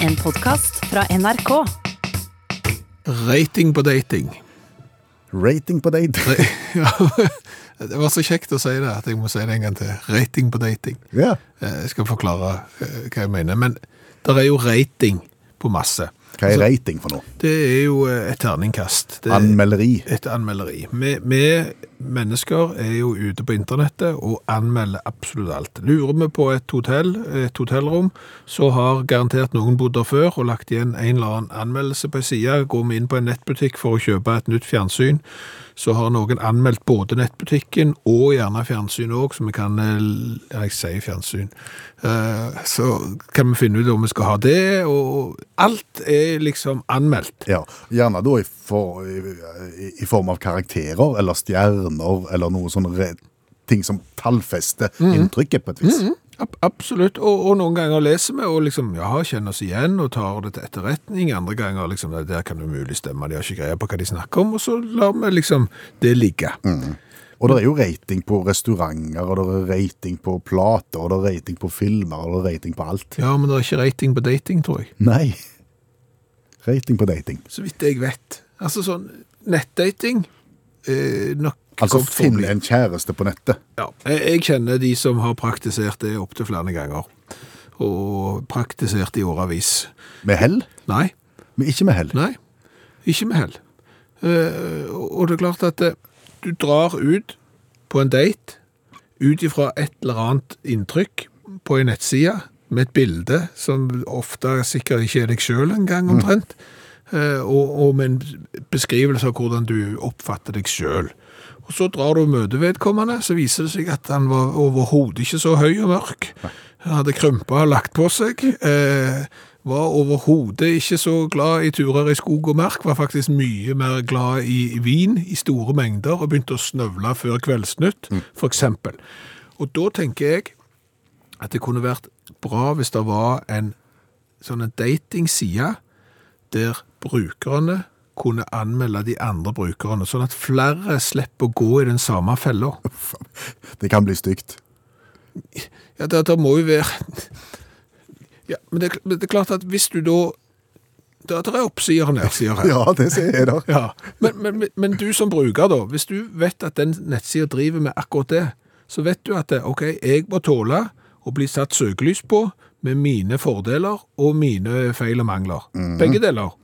En podkast fra NRK. Rating på dating. Rating på dating. Ja, det var så kjekt å si det at jeg må si det en gang til. Rating på dating. Ja. Eh, Jeg skal forklare eh, hva jeg mener. Men det er jo rating på masse. Hva er rating for noe? Det er jo eh, et terningkast. Det er Anmelderi. et anmelderi. Vi, vi mennesker er jo ute på internettet og anmelder absolutt alt. Lurer vi på et hotell, et hotellrom, så har garantert noen bodd der før og lagt igjen en eller annen anmeldelse på en side. Går vi inn på en nettbutikk for å kjøpe et nytt fjernsyn, så har noen anmeldt både nettbutikken og gjerne fjernsyn òg, så vi kan eh, Ja, jeg sier fjernsyn. Eh, Så kan vi finne ut om vi skal ha det, og alt er liksom anmeldt. Ja, Gjerne da i, for, i, i form av karakterer eller stjerner eller noe sånne ting som tallfester Mhm. inntrykket på et vis. Ab absolutt, og, og noen ganger leser vi og liksom, ja, kjenner oss igjen og tar det til etterretning. Andre ganger liksom, det der kan det umulig stemme, de har ikke greie på hva de snakker om, og så lar vi liksom det ligge. Og det er jo rating på restauranter, og det er rating på plater, og det er rating på filmer, og det er rating på alt. Ja, men det er ikke rating på dating, tror jeg. Nei. Rating på dating. Så vidt jeg vet. Altså sånn, nettdating, eh, nok Altså finne en kjæreste på nettet. Ja, jeg, kjenner de som har praktisert det opptil flere ganger, og praktisert i åravis. Med hell? Nei, Men ikke med hell. Nei, ikke med hell. Eh, og det er klart at eh, du drar ut på en date ut ifra et eller annet inntrykk på en nettside med et bilde som ofte sikkert ikke er deg sjøl engang omtrent, eh, og, og med en beskrivelse av hvordan du oppfatter deg sjøl. Og så drar du og møter vedkommende, så viser det seg at han var overhodet ikke så høy og mørk. Han hadde krympa og lagt på seg. Eh, var overhodet ikke så glad i turer i skog og mark, var faktisk mye mer glad i vin i store mengder og begynte å snøvle før kveldsnytt, for eksempel. Og da tenker jeg at det kunne vært bra hvis det var en sånn datingside der brukerne kunne anmelde de andre brukerne, sånn at flere slipper å gå i den samme fella. Det kan bli stygt. Ja, det, det må jo være Ja, men det, det er klart at hvis du da Det, er oppsider og nedsider her. Ja, det ser jeg da. Ja, men, men, men- du som bruker da, hvis du vet at den nettsida driver med akkurat det, så vet du at det, ok, jeg må tåle å bli satt søkelys på med mine fordeler og mine feil og mangler. Begge deler.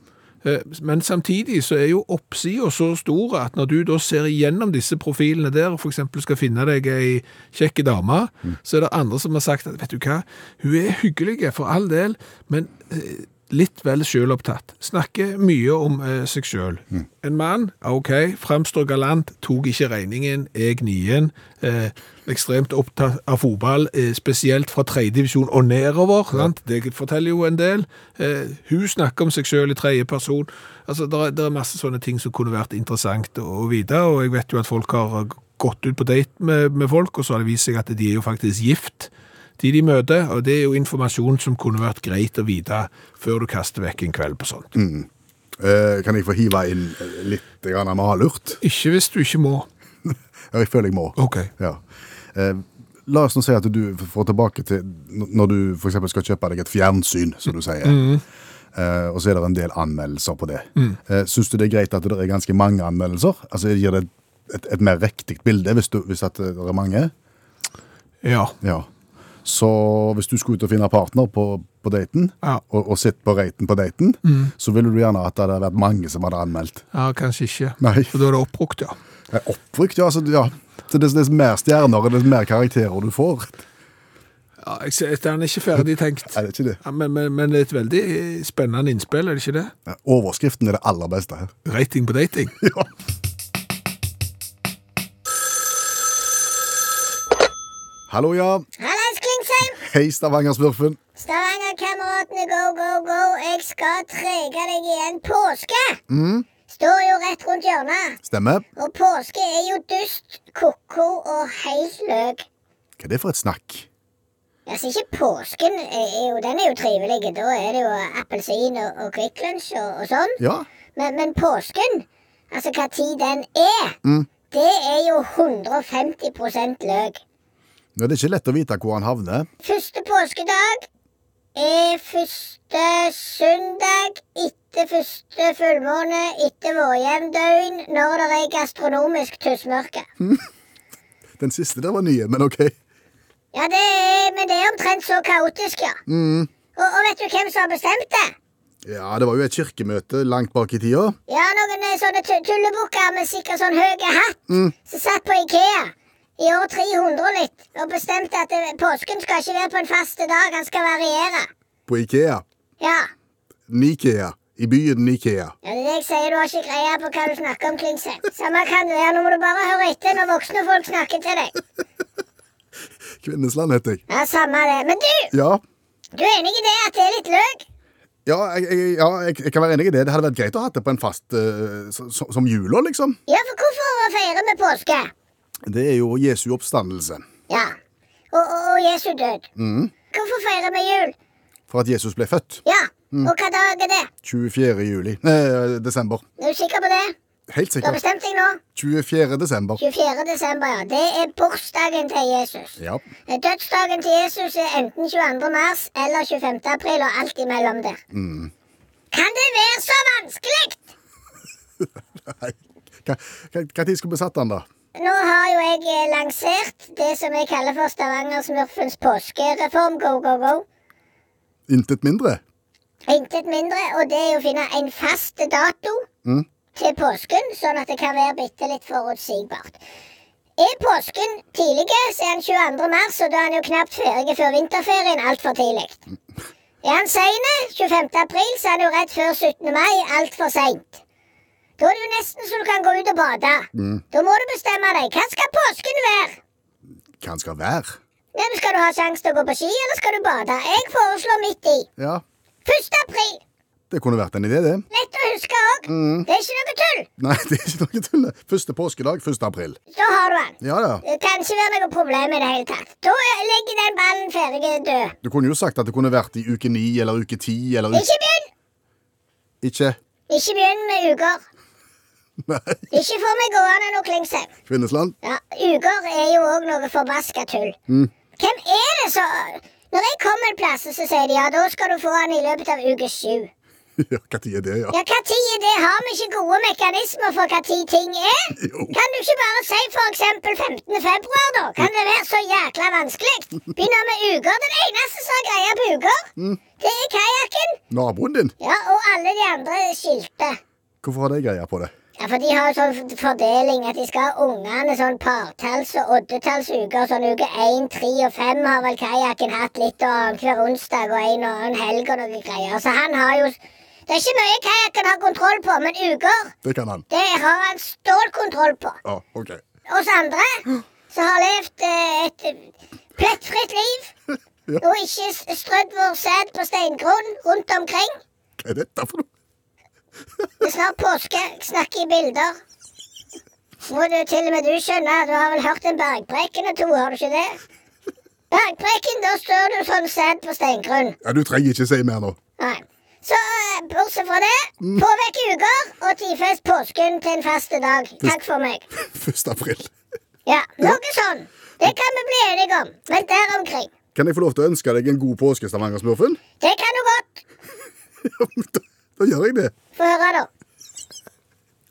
Eh, Men samtidig så er jo oppsida så stor at når du da ser igjennom disse profilene der, og eksempel skal finne deg ei kjekke dame, så er det andre som har sagt at, vet du hva, hun er hyggelig for all del, men eh, litt vel sjølopptatt. Snakker mye om eh, seg sjøl. En mann, ok, framstår galant, tok ikke regningen, er gnien. Eh, ekstremt opptatt av fotball, eh, spesielt fra tredjedivisjon og nedover. Ja. Det forteller jo en del. Eh, hun snakker om seg sjøl i tredje person. Altså, det er, er masse sånne ting som kunne vært interessant å vite, og jeg vet jo at folk har gått ut på date med, med folk, og så har det vist seg at de er jo faktisk gift de de møter, og det er jo informasjon som kunne vært greit å vite før du kaster vekk en kveld på sånt. Eh, kan jeg få hive inn litt grann malurt? Ikke hvis du ikke må. Jeg føler jeg må. Ok. Ja. Eh, la oss nå si at du får tilbake til når du eksempel skal kjøpe deg et fjernsyn, som du sier. Eh, og så er det en del anmeldelser på det. Eh, Syns du det er greit at det er ganske mange anmeldelser? Altså Gir det et, et mer riktig bilde hvis, du, hvis at det er mange? Ja. Ja. Så hvis du skulle ut og finne partner på, på daten, Ja. og, og sitte på raten på daten, så ville du gjerne at det hadde vært mange som hadde anmeldt. ja, kanskje ikke. Nei. For da er det oppbrukt, ja. Det er oppbrukt, ja. Så, ja. Så dess, dess mer stjerner, dess mer karakterer du får. ja jeg ser, Den er ikke ferdig tenkt. Er det ikke det? Ja, men, men, men det er et veldig spennende innspill, er det ikke det? Ja, Overskriften er det aller beste her. Rating på dating. Ja. Hallo, ja. Klingsheim! Hei, Stavanger-smurfen. Stavanger-kameratene, go, go, go! Jeg skal trege deg igjen. Påske står jo rett rundt hjørnet. Stemmer. Og påske er jo dust, ko-ko og helt løk. Hva er det for et snakk? Altså, ikke påsken er jo, den er jo trivelig. Da er det jo appelsin og, og Kvikk Lunsj og, og sånn. Ja. Men, men påsken, altså hva tid den er, det er jo 150% løk. Er det ikke lett å vite hvor han havner. Første påskedag er første søndag etter første fullmåne etter vårjevndøgn når det er gastronomisk tussmørke. Den siste der var nye, men OK. Ja, det er, men det er omtrent så kaotisk, ja. Og, og vet du hvem som har bestemt det? Ja, det var jo et kirkemøte langt bak i tida. Ja, noen eh, sånne tullebukker med sikkert sånn høy hatt som satt på Ikea i år 300 og litt og bestemte at påsken skal ikke være på en faste dag, han skal variere. På Ikea. Ja. Nikea. I byen Nikea. Ja, det er det jeg sier, du har ikke greie på hva du snakker om, Klingsheim. Samme kan det være, nå må du bare høre etter når voksne folk snakker til deg. Kvinnesland heter jeg. Ja, samme det. Men du, Ja. du er enig i det at det er litt løk? Ja, jeg, jeg, ja jeg, jeg kan være enig i det. Det hadde vært greit å ha det på en fast uh, så- Som jula, liksom. Ja, for hvorfor feirer vi påske? Det er jo Jesu oppstandelse. Ja. Og, og, og Jesu død. Hvorfor feirer vi jul? For at Jesus ble født. Ja. Og hva dag er det? 24. juli. Eh, desember. Er du sikker på det? Helt Du har bestemt deg nå? 24. desember. 24. desember, ja. Det er bursdagen til Jesus. Ja. Dødsdagen til Jesus er enten 22. mars eller 25. april, og alt imellom der. Kan det være så vanskelig? Nei. Tid skulle vi satt den, da? Nå har jo jeg eh, lansert det som jeg kaller for Stavanger-smurfens påskereform. Go, go, go. Intet mindre? Intet mindre, og det er å finne en fast dato til påsken, sånn at det kan være bitte litt forutsigbart. Er påsken tidlig, så er den 22. mars, og da er han jo knapt ferdig før vinterferien altfor tidlig. Er han sein, 25. april, så er han jo rett før 17. mai, altfor seint. Da er det jo nesten så du kan gå ut og bade. Da må du bestemme deg. Hva skal påsken være? Hva den skal være? Hvem Skal du ha sjanse til å gå på ski, eller skal du bade? Jeg foreslår midt i. Ja, 1. april. det kunne vært en idé, det. Lett å huske òg. Det er ikke noe tull. Nei, det er ikke noe tull. Første påskedag 1. april. Da har du den. Ja, ja. Det kan ikke være noe problem i det hele tatt. Da ligger den ballen ferdig død. Du kunne jo sagt at det kunne vært i uke ni eller uke ti eller uke Ikke begynn! Ikke? Ikke begynn med uker. Nei. Ikke få meg gående nå, Klingsheim. Kvinnesland? Ja, uker er jo òg noe forbaska tull. Hvem er det så Når jeg kommer en plass, så sier de ja, da skal du få den i løpet av uke sju. Ja, hva tid er det, ja? Ja, hva tid er det? Har vi ikke gode mekanismer for hva tid ting er? Jo. Kan du ikke bare si for eksempel 15. februar, da? Kan det være så jækla vanskelig? Begynne med uker. Den eneste som har greie på uker, det er kajakken. Naboen din? Ja, og alle de andre skilte. Hvorfor har de greia på det? Ja, for de har jo sånn fordeling at de skal ha ungene sånn partalls- og oddetallsuker. Sånn uke én, tre og fem har vel kajakken hatt litt og hver onsdag og en og annen helg og noe greier. Så han har jo Det er ikke mye kajakken har kontroll på, men uker, Det kan han. det har han stålkontroll på. Ja, ok. Oss andre som har levd eh, et plettfritt liv Ja. og ikke strødd vår sæd på steingrunn rundt omkring. Hva er dette for noe? Det er snart påske. Jeg snakker i bilder. Må du til og med du skjønne. Du har vel hørt en bergpreken og to, har du ikke det? Bergpreken, da står du sånn sæd på steingrunn. Ja, Du trenger ikke si mer nå. Nei. Så eh, bortsett fra det, få vekk uker og tidfest påsken til en faste dag. Takk for meg. 1. april. Ja, noe sånn. Det kan vi bli enige om. Men der omkring. Kan jeg få lov til å ønske deg en god påske, Stavanger-smurfen? Det kan du godt. Da, gjør jeg det. Få høre, da.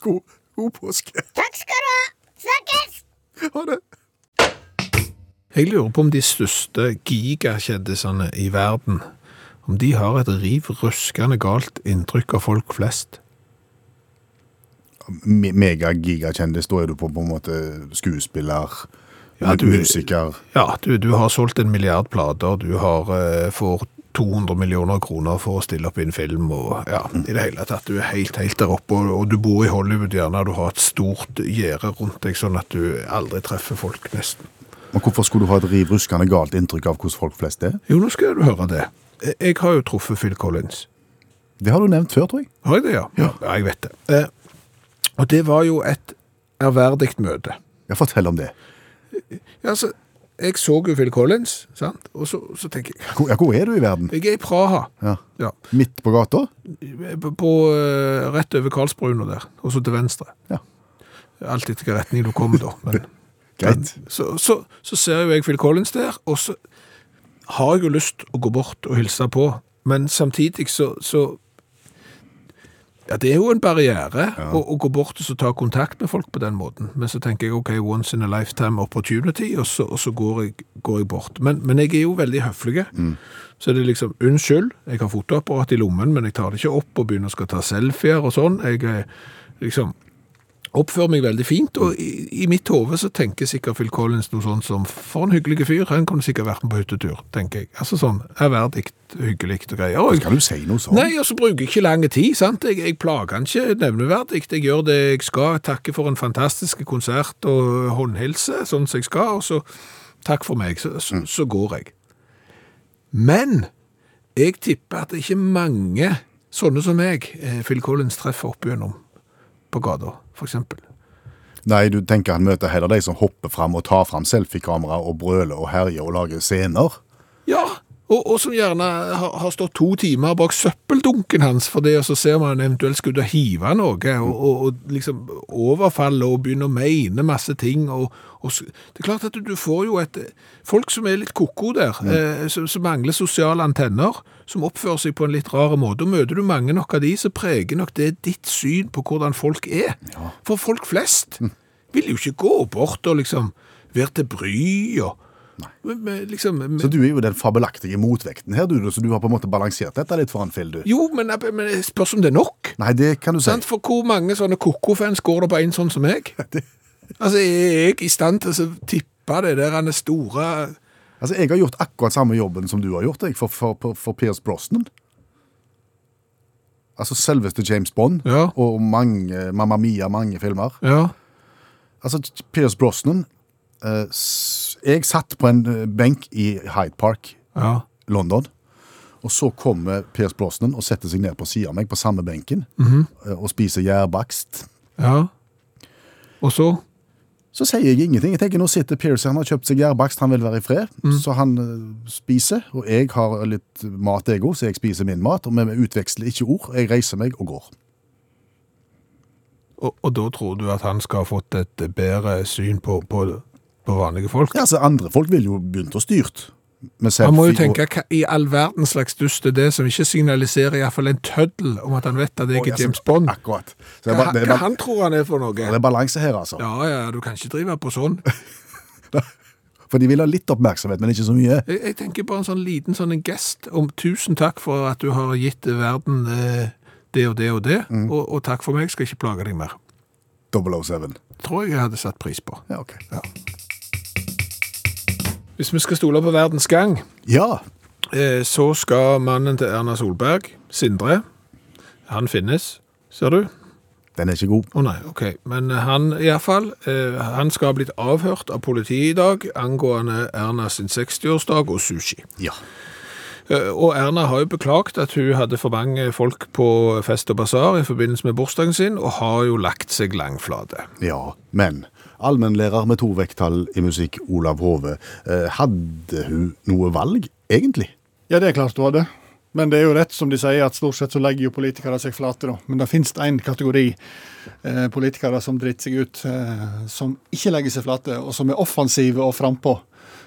God, god påske. Takk skal du ha. Snakkes! Ha det. Jeg lurer på om de største gigakjendisene i verden, om de har et riv ruskende galt inntrykk av folk flest. Me- Mega-gigakjendis, da er du på, på en måte skuespiller, Ja, du- musiker Ja, du, du har solgt en milliard plater, du har, eh, får 200 millioner kroner for å stille opp i en film, og ja, i det hele tatt, du er helt, helt der oppe, og, og du bor i Hollywood gjerne, du har et stort gjerde rundt deg, sånn at du aldri treffer folk nesten. Men hvorfor skulle du ha et riv ruskende galt inntrykk av hvordan folk flest er? Jo, nå skal du høre det. Jeg- har jo truffet Phil Collins. Det har du nevnt før, tror jeg. Har jeg det, ja? Ja, jeg vet det. Eh, og det var jo et ærverdig møte. Ja, Fortell om det. Ja, altså, jeg så jo Phil Collins, sant? Og så, så tenker jeg, Hvor, ja, hvor er du i verden? jeg er i Praha. Ja. Ja, Midt på gata? på, på eh, rett over Karlsbruna der, og så til venstre. Ja. Alt etter hvilken retning du kommer da. Men, Greit. men så, så, så ser jo jeg Phil Collins der, og så har jeg jo lyst å gå bort og hilse på, men samtidig så, så ja, det er jo en barriere å, å gå bort og så ta kontakt med folk på den måten. Men så tenker jeg ok, once in a lifetime opportunity, og så, og så går, jeg, går jeg bort. Men, men jeg er jo veldig høflig. Så det er liksom, unnskyld, jeg har fotoapparat i lommen, men jeg tar det ikke opp og begynner å skal ta selfier og sånn. Jeg er liksom oppfører meg veldig fint, og i, i mitt hode så tenker sikkert Phil Collins noe sånt som for en hyggelig fyr, han kunne sikkert vært med på hyttetur, tenker jeg. Altså sånn, ærverdig, hyggelig og greier. Og Skal du si noe sånt? Nei, og så bruker jeg ikke lang tid, sant? Jeg, jeg plager han ikke nevneverdig. Jeg gjør det jeg skal, takker for en fantastisk konsert og håndhilse, sånn som jeg skal, og så takk for meg, så, så, så går jeg. Men jeg tipper at det ikke er mange sånne som meg eh, Phil Collins treffer opp igjennom på gata, eksempel. Nei, du tenker han møter heller de som hopper fram og tar fram selfiekamera og brøler og herjer og lager scener. Ja, og, og som gjerne har, har stått to timer bak søppeldunken hans for det, og så ser man eventuelt skal ut og hive noe, og, og, og liksom overfalle og begynne å mene masse ting. Og, det er klart at du, får jo et Folk som er litt koko der, eh, som, som mangler sosiale antenner, som oppfører seg på en litt rar måte, og møter du mange nok av de, så preger nok det ditt syn på hvordan folk er. For folk flest vil jo ikke gå bort og liksom være til bry og med, liksom, med, Så du er jo den fabelaktige motvekten her, du, så du har på en måte balansert dette litt foran Phil, du. Jo, men, men spørs om det er nok. Nei, det kan du si. For hvor mange sånne koko-fans går det på en sånn som meg? Altså, er jeg i stand til å tippe det der han er store Altså, Jeg har gjort akkurat samme jobben som du har gjort, jeg, for, for, for, Pierce Brosnan. Altså selveste James Bond Ja. og mange, Mamma Mia, mange filmer. Ja. Altså, Pierce Brosnan eh, Jeg satt på en eh, benk i Hyde Park, Ja. London. Og så kommer Pierce Brosnan og setter seg ned på siden av meg på samme benken eh, og spiser gjærbakst. ja. Og så? Så sier jeg ingenting. Jeg tenker Nå sitter Pierce, han har kjøpt seg gjærbakst, han vil være i fred. Så han eh, spiser, og jeg har litt mat jeg òg, så jeg spiser min mat. Og vi utveksler ikke ord. Jeg reiser meg og går. Og, og da tror du at han skal ha fått et bedre syn på, på, på vanlige folk? Ja, altså Andre folk vil jo begynt å styrt. Med Han må jo tenke hva i all verdens slags dust er det som ikke signaliserer i hvert fall en tøddel om at han vet at jeg ikke er James Bond. Akkurat. Så Hva, det, er, hva han tror han er for noe? det er balanse her, altså. Ja, ja, du kan ikke drive på sånn. For de vil ha litt oppmerksomhet, men ikke så mye. Jeg, jeg tenker bare en sånn liten sånn en gest om tusen takk for at du har gitt verden eh, det og det og det, og, og takk for meg, skal ikke plage deg mer. 007. Tror jeg jeg hadde satt pris på. Ja, ok. Hvis vi skal stole på verdens gang, Ja, eh, så skal mannen til Erna Solberg, Sindre, han finnes, ser du? den er ikke god. Å nei, ok. Men han i hvert fall, eh, han skal ha blitt avhørt av politiet i dag angående Erna sin 60-årsdag og sushi. Ja. Eh, Og Erna har jo beklagt at hun hadde for mange folk på fest og basar i forbindelse med bursdagen sin, og har jo lagt seg langflate. ja. Men allmennlærer med to vekttall i musikk, Olav Hove, eh, hadde hun noe valg, egentlig? Ja, det er klart hun hadde. Men det er jo rett som de sier, at stort sett så legger jo politikere seg flate, da. Men det finnes en kategori eh, politikere som driter seg ut, eh, som ikke legger seg flate, og som er offensive og frampå.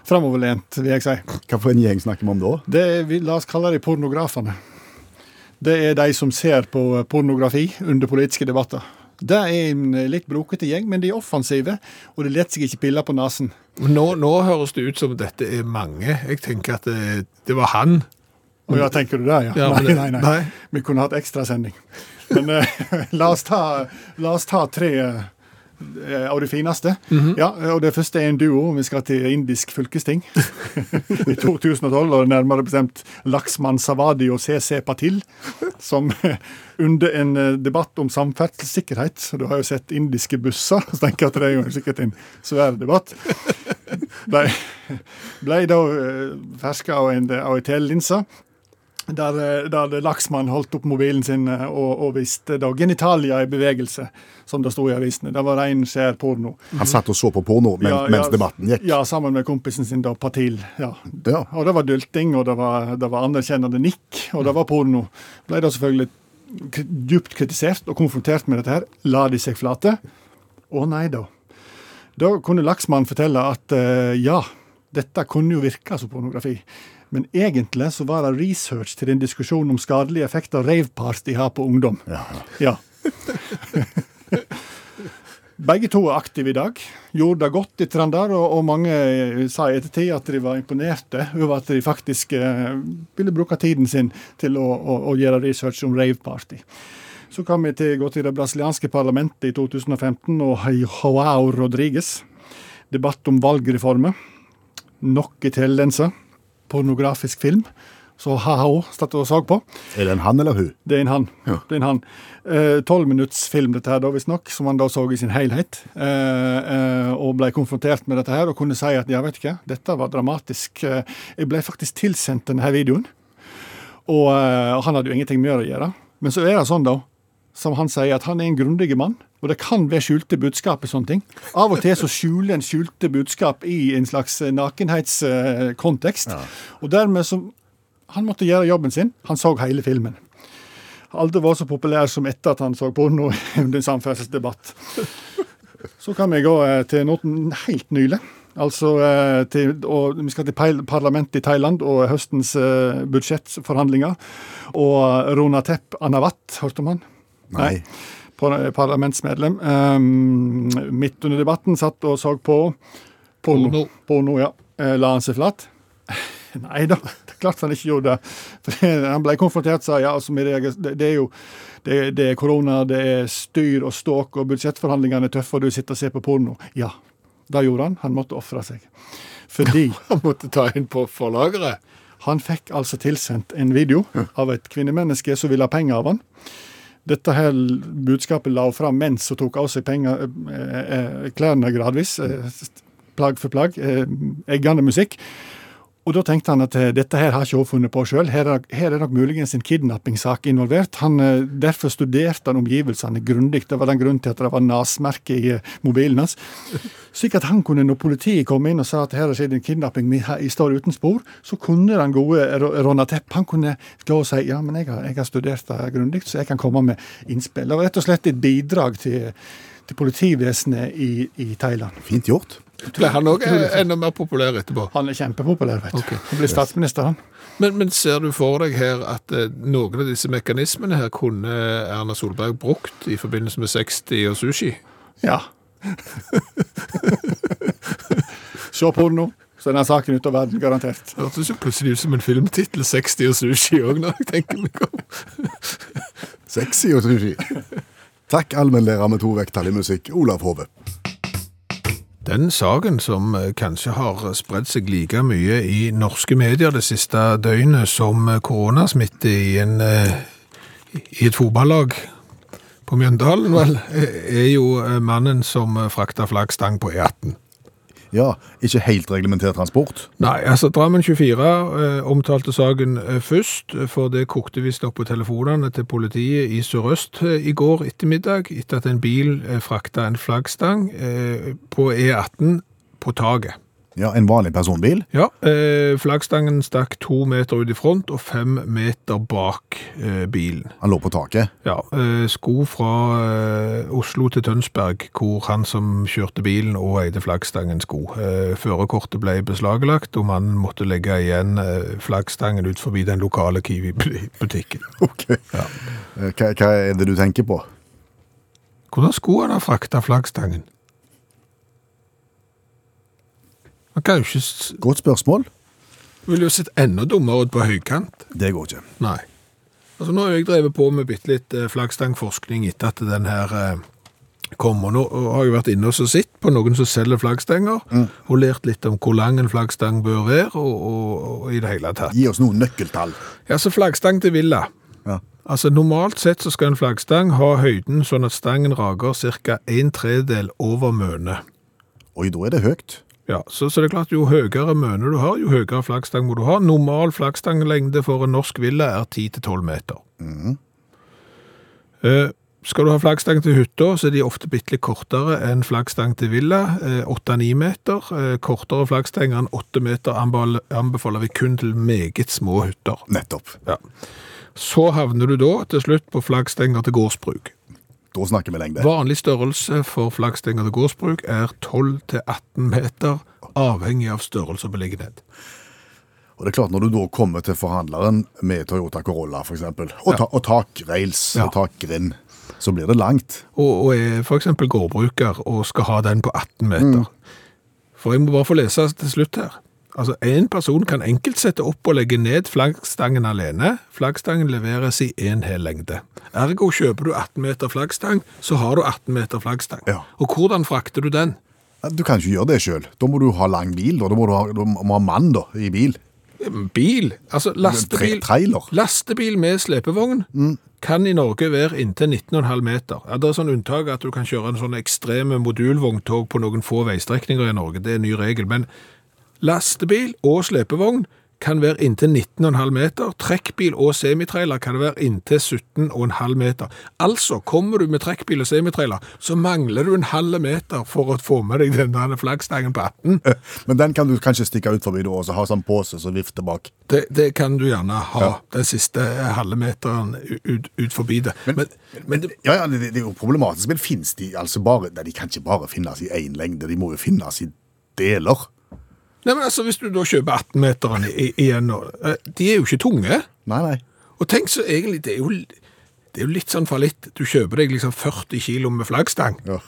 Framoverlent, vil jeg si. Hva for en gjeng snakker vi om da? Det er, vi, la oss kalle de pornografene. Det er de som ser på pornografi under politiske debatter. Det er en litt brokete gjeng, men de er offensive, og de lar seg ikke pille på nesen. Nå, nå høres det ut som dette er mange. Jeg tenker at det, det var han. Å ja, tenker du det, ja? Ja, nei, nei, nei, nei. Vi kunne hatt ekstrasending. Men eh, la, oss ta, la oss ta tre eh, av det fineste. Mhm. Ja, og Det første er en duo. Vi skal til indisk fylkesting i 2012. og Nærmere bestemt Laksman Savadi og CC Patil, som eh, under en eh, debatt om samferdselssikkerhet Du har jo sett indiske busser, så tenker jeg at det er jo sikkert en svær debatt. Ble, ble da eh, ferska av en, en telelinse. Der, eh, der Laksmann holdt opp mobilen sin eh, og, og viste da genitalia i bevegelse, som det sto i avisene. Det var rein, skjær porno. Han satt og så på porno men, Ja, mens debatten gikk. Ja, sammen med kompisen sin da, Patil. Ja. Ja. Og det var dulting, og det var, det var anerkjennende nikk, og det var porno. Ble da selvfølgelig dypt kritisert og konfrontert med dette her. La de seg flate? Å nei da. Da kunne Laksmann fortelle at eh, ja, dette kunne jo virke som pornografi. Men egentlig så var det research til en diskusjon om skadelige effekter raveparty har på ungdom. Ja. Ja. Begge to er aktive i dag. Gjorde det godt i Trønder, og, og mange eh, sa i ettertid at de var imponerte over at de faktisk eh, ville bruke tiden sin til å, å, å gjøre research om raveparty. Så kan vi til, gå til det brasilianske parlamentet i 2015 og Joao Rodriguez. Debatt om valgreformer. Noe tendenser. Pornografisk film. Så ha-ha satt og så på. Er det en han eller hun? Det er en han. Ja. Det er en han. Eh, Tolv dette her, da, visstnok, som han da så i sin helhet. Eh, eh, og ble konfrontert med dette her, og kunne si at ja, vet du hva, dette var dramatisk. Eh, Jeg ble faktisk tilsendt denne videoen, eh, og han hadde jo ingenting med å gjøre. Men så er det sånn, da, som han sier, at han er en grundig mann. Og det kan være skjulte budskap i sånne ting. Av og til så skjuler en skjulte budskap i en slags nakenhetskontekst. Ja. Og dermed så Han måtte gjøre jobben sin. Han så hele filmen aldri var så populær som etter at han så porno under en samferdselsdebatt. Så kan vi gå eh, til noe helt nylig. Altså, eh, til, og Vi skal til parlamentet i Thailand og høstens eh, budsjettforhandlinger. Og Ronatep Anawat, hørte om han? Nei. Nei. Parlamentsmedlem. Um, midt under debatten satt og så på porno. Porno. porno ja. Eh, La han seg flat? Nei da, det er klart han ikke gjorde det. For Han ble konfrontert sa ja, altså, det, det er jo det, det er korona, det er styr og ståk, og budsjettforhandlingene er tøffe, og du sitter og ser på porno. Ja, det gjorde han. Han måtte ofre seg. Fordi Han måtte ta inn på forlageret. han fikk altså tilsendt en video av et kvinnemenneske som ville ha penger av han. Dette her budskapet la fram mens hun tok av seg penger, eh, eh, klærne gradvis, eh, plagg for plagg, eh, eggende musikk. Og da tenkte han at eh, dette her har ikke hun funnet på sjøl, her, er- her er nok muligens en kidnappingssak involvert. Han, eh, derfor studerte han omgivelsene grundig, det var den grunnen til at det var nasmerke i eh, mobilen hans. Slik at han kunne, når politiet kom inn og sa at her har skjedd en kidnapping, vi står uten spor, så kunne den gode Ronna Tepp, han kunne gå og si ja, men jeg har, jeg har studert det grundig, så jeg kan komme med innspill. Det var rett og slett et bidrag til, til politivesenet i, i Thailand. Fint gjort. Ble han òg enda mer populær etterpå? Han er kjempepopulær, vet du. Okay. Han blir statsminister, han. Men, men ser du for deg her at eh, noen av disse mekanismene her kunne Erna Solberg brukt i forbindelse med 60 og sushi? Ja. Se på den nå. så er den saken ute av verden, garantert. Det hørtes jo plutselig ut som en filmtittel, 60 og sushi òg, når jeg tenker meg om. Sexy og sushi. Takk, allmennlærer med to vekttall i musikk, Olav Hove. Den saken som eh, kanskje har spredd seg like mye i norske medier det siste døgnet som eh, koronasmitte i, en, eh, i et fotballag på Mjøndalen, vel, eh, er jo eh, mannen som eh, frakta flaggstang på E18. Ja, ikke helt reglementert transport. Nei, altså Drammen 24 eh, omtalte saken eh, først, for det kokte visst opp på telefonene til politiet i Sør-Øst eh, i går ettermiddag, etter at en bil eh, frakta en flaggstang eh, på E18 på taket. Ja, En vanlig personbil. Ja, eh, flaggstangen stakk to meter ut i front og fem meter bak eh, bilen. Han lå på taket. Ja, eh, sko fra eh, Oslo til Tønsberg, hvor han som kjørte bilen og eide flaggstangen sko. Eh, førerkortet ble beslaglagt, og mannen måtte legge igjen eh, flaggstangen ut forbi den lokale Kiwi-butikken. Ok. Ja. Hva, hva er det du tenker på? Hvordan skulle han ha frakta flaggstangen? Han kan jo ikke Godt spørsmål. Ville jo sett enda dummere ut på høykant. Det går ikke. Nei. Altså, nå har jeg drevet på med bitte litt eh, flaggstangforskning etter at den her eh, kom, og nå har jeg vært inne og sett på noen som selger flaggstanger, og lært litt om hvor lang en flaggstang bør være, og, og, og i det hele tatt. Gi oss noen nøkkeltall. Ja, så flaggstang til villa. Ja. Altså, normalt sett så skal en flaggstang ha høyden sånn at stangen rager ca. en tredel over mønet. Oi, da er det høyt. Ja, så, så det er klart jo høyere møne du har, jo høyere flaggstang må du ha. Normal flaggstanglengde for en norsk villa er 10-12 meter. Eh, skal du ha flaggstang til hytta, så er de ofte bitte litt kortere enn flaggstang til villa. Eh, 8-9 meter. Eh, kortere flaggstenger enn 8 meter anbefaler vi kun til meget små hytter. Nettopp. Ja. Så havner du da til slutt på flaggstenger til gårdsbruk. Da snakker vi lengde. Vanlig størrelse for flaggstenger til gårdsbruk er 12-18 meter, avhengig av størrelse og beliggenhet. Og det er klart, når du da kommer til forhandleren med Toyota Corolla, eksempel, og, ta, og takrails Ja. og takgrind, så blir det langt. og, og er eksempel gårdbruker og skal ha den på 18 meter. For jeg må bare få lese til slutt her. Altså, en person kan enkelt sette opp og legge ned flaggstangen alene. Flaggstangen leveres i en hel lengde. Ergo kjøper du 18 meter flaggstang, så har du 18 meter flaggstang. Ja. Og hvordan frakter du den? Du kan ikke gjøre det sjøl. Da må du ha lang bil. Da, da må du ha, må ha mann da, i bil. Bil, altså lastebil, Tre, lastebil med slepevogn kan i Norge være inntil 19,5 meter. Ja, det er sånn unntak at du kan kjøre en sånn ekstreme modulvogntog på noen få veistrekninger i Norge. Det er en ny regel. Men lastebil og slepevogn kan være inntil 19,5 meter. Trekkbil og semitrailer kan være inntil 17,5 meter. Altså, kommer du med trekkbil og semitrailer, så mangler du en halv meter for å få med deg den der flaggstangen på 18. Men den kan du kanskje stikke ut forbi da, og så ha sånn pose som vifter bak. Det, det kan du gjerne ha, den siste halve meteren ut, ut forbi det. Men, men, det, Ja, ja, det, det er jo problematisk, men finnes de altså bare de kan ikke bare finnes i én lengde, de må jo finnes i deler. Nei, men altså, hvis du da kjøper 18-meteren igjen, og, eh, de er jo ikke tunge. Nei, nei. Og tenk så egentlig, det er jo, det er jo litt sånn fallitt. Du kjøper deg liksom 40 kilo med flaggstang, Ja.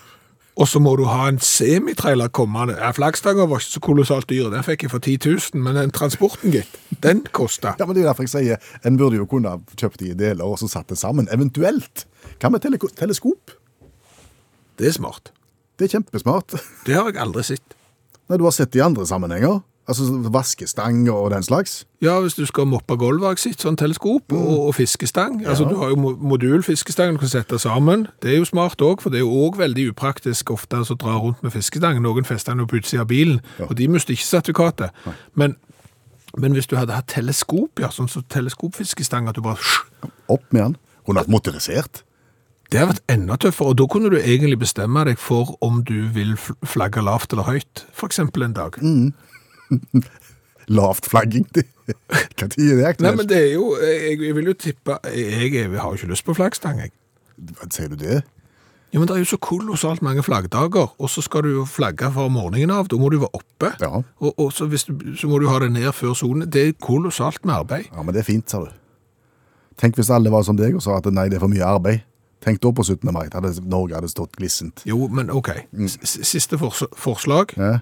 og så må du ha en semitrailer kommende. Ja, Flaggstanga var ikke så kolossalt dyr, den fikk jeg for 10 000, men den transporten, gitt, den kostet. Ja, men det er derfor jeg sier En burde jo kunne kjøpt de i deler og så satt det sammen. Eventuelt. Hva med tele teleskop? Det er smart. Det er kjempesmart. Det har jeg aldri sett. Nei, Du har sett det i andre sammenhenger. Altså vaskestang og den slags. Ja, hvis du skal moppe gulvet, har jeg sett sånn teleskop og, og fiskestang. Altså, du har jo modulfiskestang du kan sette sammen. Det er jo smart òg, for det er jo òg veldig upraktisk ofte altså, å dra rundt med fiskestang. Noen fester den jo utsida av bilen, og de mister ikke sertifikatet. Men, men hvis du hadde hatt teleskop, ja, sånn som teleskopfiskestang, at du bare Opp med den. Hun har motorisert. Det har vært enda tøffere, og da kunne du egentlig bestemme deg for om du vil flagge lavt eller høyt, eksempel en dag. Lavt flagging. Hva tid er det Nei, men det er jo, jeg, jeg vil jo tippe, jeg, jeg har jo ikke lyst på flaggstang, jeg. Sier du det? Ja, men det er jo så kolossalt mange flaggdager, og så skal du jo flagge fra morgenen av, da må du være oppe. Ja. Og, og så, du, så må du ha det ned før solen. Det er kolossalt med arbeid. Ja, men det er fint, sa du. Tenk hvis alle var som deg og sa at nei, det er for mye arbeid. Tenk da på 17. mai. Hadde Norge hadde stått glissent. Jo, men ok. S- Siste fors forslag. Ja.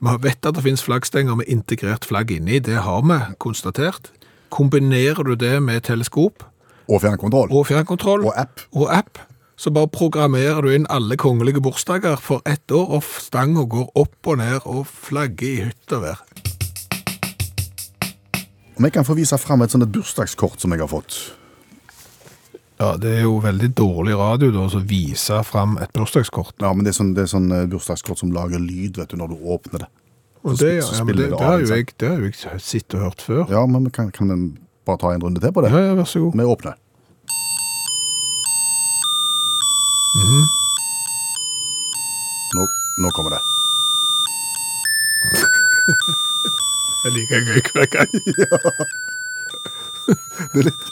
Vi vet at det finnes flaggstenger med integrert flagg inni, det har vi konstatert. Kombinerer du det med teleskop Og fjernkontroll. og fjernkontroll Og app. og app, så bare programmerer du inn alle kongelige bursdager for ett år, og stanga går opp og ned og flagger i hytt og vær. Om jeg kan få vise fram et sånt bursdagskort som jeg har fått. Ja, det er jo veldig dårlig radio da, å vise fram et bursdagskort. Ja, men det er sånn, det er sånn eh, bursdagskort som lager lyd, vet du, når du åpner det. Så det, ja, ja, det, det det, har jo jeg, jeg sett og hørt før. Ja, men kan, kan vi bare ta en runde til på det? Ja, ja, vær så god. Vi åpner. nå, nå kommer det. Jeg liker gøy hver gang. er litt,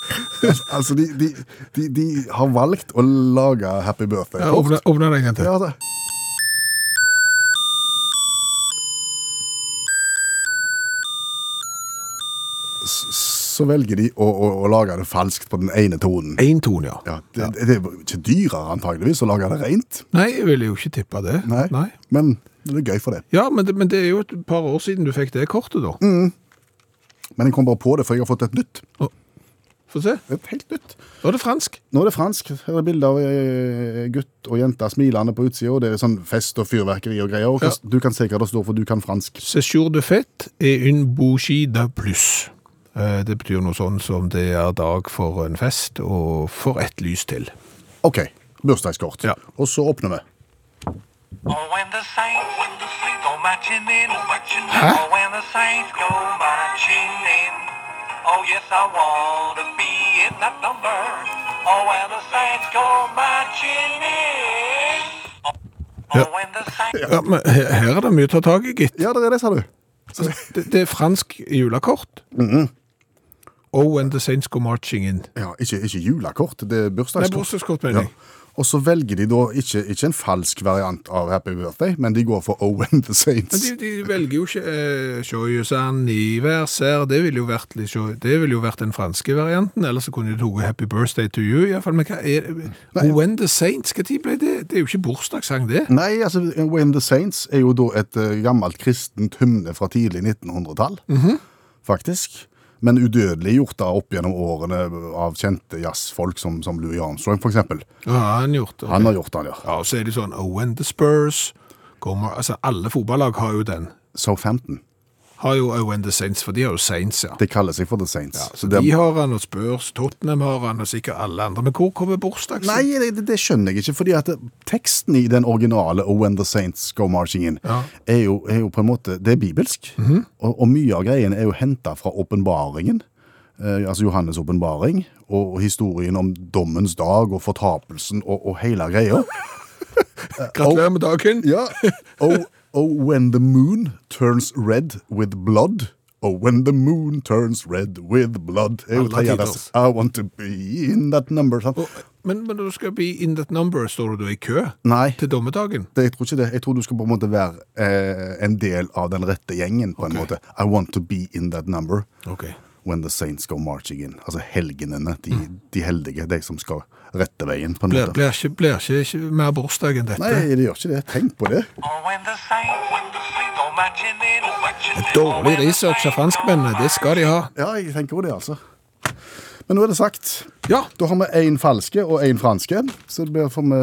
altså, de, de, de, de har valgt å lage Happy Birthday. Ja, åpne, åpne den en til. Ja, det. Så velger de å, å, å lage det falskt på den ene tonen. En tone, ja. Ja, det, det er ikke dyrere antageligvis å lage det rent, Nei, jeg ville jo ikke tippa det. Nei. Nei. men det er gøy for det. Ja, men det, men det er jo et par år siden du fikk det kortet, da. Men jeg kom bare på det, for jeg har fått et nytt. Få se. Et helt nytt. Nå er det fransk. Nå er det fransk. Her er bilder av eh, gutt og jente smilende på utsida, det er sånn fest og fyrverkeri og greier. Og ja. Du kan se hva det står, for du kan fransk. Séjour de fête et une bougie de plus. Eh, Det betyr noe sånn som det er dag for en fest, og for ett lys til. OK. Bursdagskort. Ja. Og så åpner vi. Oh, when the saints, when the saints go marching in, marching in. Huh? Oh, when the saints go marching in. Oh, yes, I want to be in that number. Oh, when the saints go marching in. Oh, oh Ja. when the saints... Ja, men her, her er det mye å ta tak i, gitt. Ja, det er det, sa du. Det, det er fransk julekort. Oh, when the saints go marching in. Ja, ikke, ikke julekort, det er Nei, bursdagskort. bursdagskort, mener jeg. Og så velger de da ikke, ikke en falsk variant av Happy Birthday, men de går for Oh the the Men Saints. de, de velger jo ikke eh, Joyous anniversaire, det ville jo vært Det ville jo vært den franske varianten, eller så kunne de tatt Happy Birthday to you, i hvert fall. Men hva er Nei. When the saints, hva tid ble det? Det er jo ikke bursdagssang, det. Nei, altså, Owen the Saints er jo da et uh, gammelt kristent hymne fra tidlig 1900-tall, Mhm. faktisk. Men udødelig gjort da opp gjennom årene av kjente jazzfolk som, som Louis Armstrong, eksempel. Ja, har han gjort det. Han har gjort det. ja. Ja, og så er de sånn, oh, the Spurs kommer, altså alle fotballag har jo den. Southampton. Har jo Owen the Saints, for de har jo Saints, ja. Det kaller seg for The Saints. ja Så det- de har han, og Spurs, Tottenham har han, og sikkert alle andre. Men hvor kommer bursdagen? Nei, det, det- skjønner jeg ikke, fordi at teksten i den originale Oh When The Saints Go Marching In Ja. er, jo, er jo på en måte, det er bibelsk, og, og mye av greiene er jo hentet fra åpenbaringen, eh, altså Johannes åpenbaring, og, og historien om dommens dag og fortapelsen og, og hele greia. Gratulerer med dagen. Ja. Oh, oh, when the moon turns red with blood. Oh, when the moon turns red with blood. Vers. I want to be in that number. Sant? Men, men når du skal be in that number, står du i kø Nei. til dommedagen? Det, jeg tror ikke det. Jeg tror du skal på en måte være eh, en del av den rette gjengen. på en måte. I want to be in that number Ok. When the saints go marching in. Altså helgenene, de, de heldige, de som skal rette veien. på en Blir, måte. blir, ikke, blir ikke, ikke mer bursdag enn dette? Nei, det gjør ikke det. Tenk på det. Dårlig research av franskmennene, det skal de ha. Ja, jeg tenker jo det, altså. Men nå er det sagt. Ja, Da har vi én falske og én franske, så det blir får vi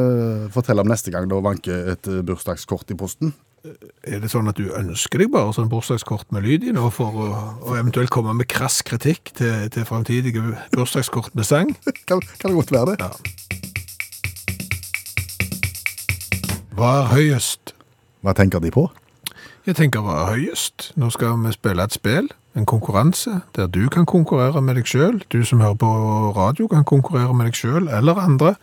fortelle om neste gang da vanker et eh, bursdagskort i posten. Er det sånn at du ønsker deg bare sånn bursdagskort med lyd i nå, for å, å eventuelt komme med krass kritikk til, til fremtidige bursdagskort med sang? Kan, kan det godt være det? Ja. Hva er høyest? Hva tenker de på? Jeg tenker hva er høyest? Nå skal vi spille et spill, en konkurranse, der du kan konkurrere med deg selv. Du som hører på radio kan konkurrere med deg selv, eller andre.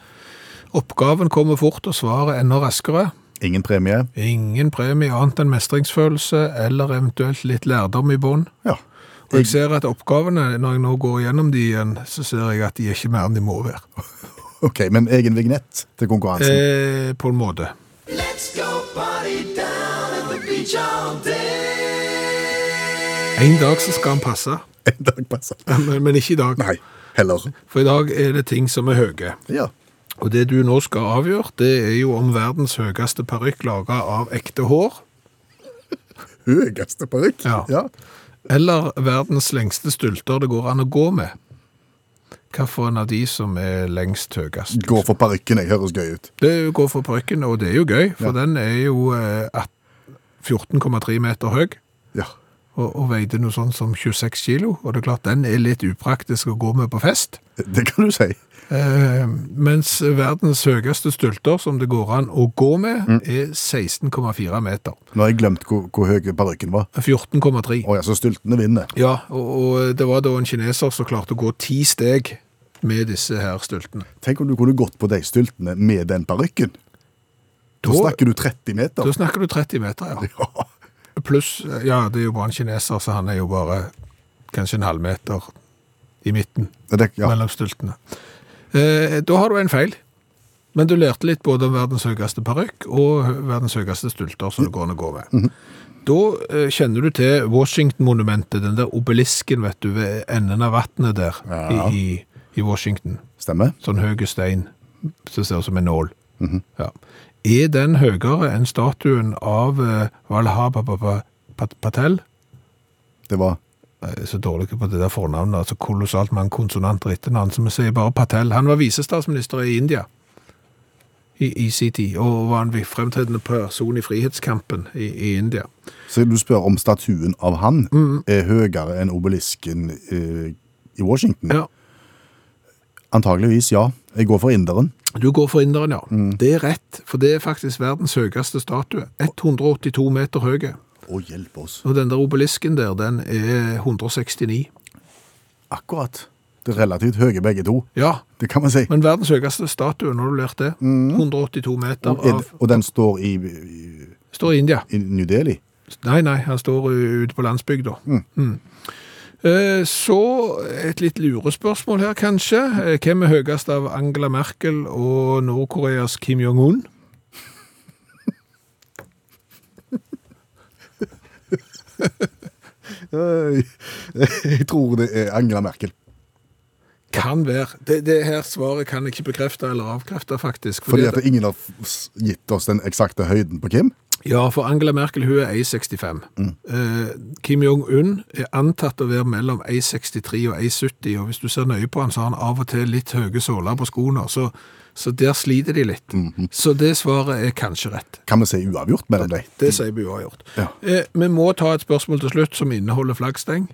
Oppgaven kommer fort, og svaret enda raskere. Ingen premie? Ingen premie annet enn mestringsfølelse, eller eventuelt litt lærdom i bånd. Ja. Og jeg ser at oppgavene, når jeg nå går gjennom de igjen, så ser jeg at de er ikke mer enn de må være. Ok, men egen vignett til konkurransen. Eh, på en måte. Let's go party down at the beach all day. En dag så skal han passe, En dag passer. men, men ikke i dag. Nei, heller. For i dag er det ting som er høye. Ja. Og det du nå skal avgjøre, det er jo om verdens høyeste parykk laget av ekte hår, Høyeste parykk. Ja. ja. eller verdens lengste stylter det går an å gå med. Hvilken av de som er lengst høyest? Gå for parykken, jeg høres gøy ut. Det går for parykken, og det er jo gøy, for den er jo eh, 14,3 meter høy. Og, og veide noe sånn som 26 kilo, og det er klart den er litt upraktisk å gå med på fest. Det kan du si. Eh, mens verdens høyeste stylter som det går an å gå med, Mm. er 16,4 meter. Nå har jeg glemt hvor, hvor høy parykken var. 14,3. Oh, ja, så styltene vinner. Ja, og, og det var da en kineser som klarte å gå ti steg med disse her styltene. Tenk om du kunne gått på de styltene med den parykken. Da- snakker du 30 meter. Da snakker du 30 meter, ja. Ja. Pluss, ja, det er jo bare en kineser, så han er jo bare kanskje en halv meter i midten Det, ja. mellom stultene. Eh, da har du en feil. Men du lærte litt både om verdens høyeste parykk og verdens høyeste stulter, som det går an å gå med. Da eh, kjenner du til Washington-monumentet, den der obelisken, vet du, ved enden av vannet der Ja. i, i, Washington. Stemmer. Sånn høy stein som ser ut som en nål. ja. Er den høyere enn statuen av Valhaba Patel? Det var Jeg er så dårlig på det der fornavnet, altså kolossalt mange konsonanter etternavn, Som vi sier bare Patel. Han var visestatsminister i India i, i sin tid, og var en fremtredende person i frihetskampen i, i India. Så du spør om statuen av han Mm. er høyere enn obelisken i, i Washington? Ja. Antageligvis ja. Jeg går for inderen. Du går for inderen, ja. Det er rett, for det er faktisk verdens høyeste statue. 182 meter høy. Å, hjelp oss. Og den der obelisken der, den er 169. Akkurat. Det er relativt høye begge to. Ja, Det kan man si. men verdens høyeste statue, når du lærte det, 182 meter Og, av, og den står i, i, står i India. i New Delhi. Nei, nei, han står ute på landsbygda. Mm. Eh, Så et litt lurespørsmål her, kanskje. Eh, Hvem er høyest av Angela Merkel og Nord-Koreas Kim Jong-un? Jeg tror det er Angela Merkel. Kan være. Det, det her svaret kan jeg ikke bekrefte eller avkrefte, faktisk. Fordi at ingen har gitt oss den eksakte høyden på Kim. Ja, for Angela Merkel hun er 1,65. Eh, Kim Jong-un er antatt å være mellom 1,63 og 1,70, og hvis du ser nøye på han, så har han av og til litt høye såler på skoene, så, så der sliter de litt. Så det svaret er kanskje rett. Kan vi si uavgjort mellom dem? Det sier vi uavgjort. Ja. Eh, vi må ta et spørsmål til slutt som inneholder flaggsteng.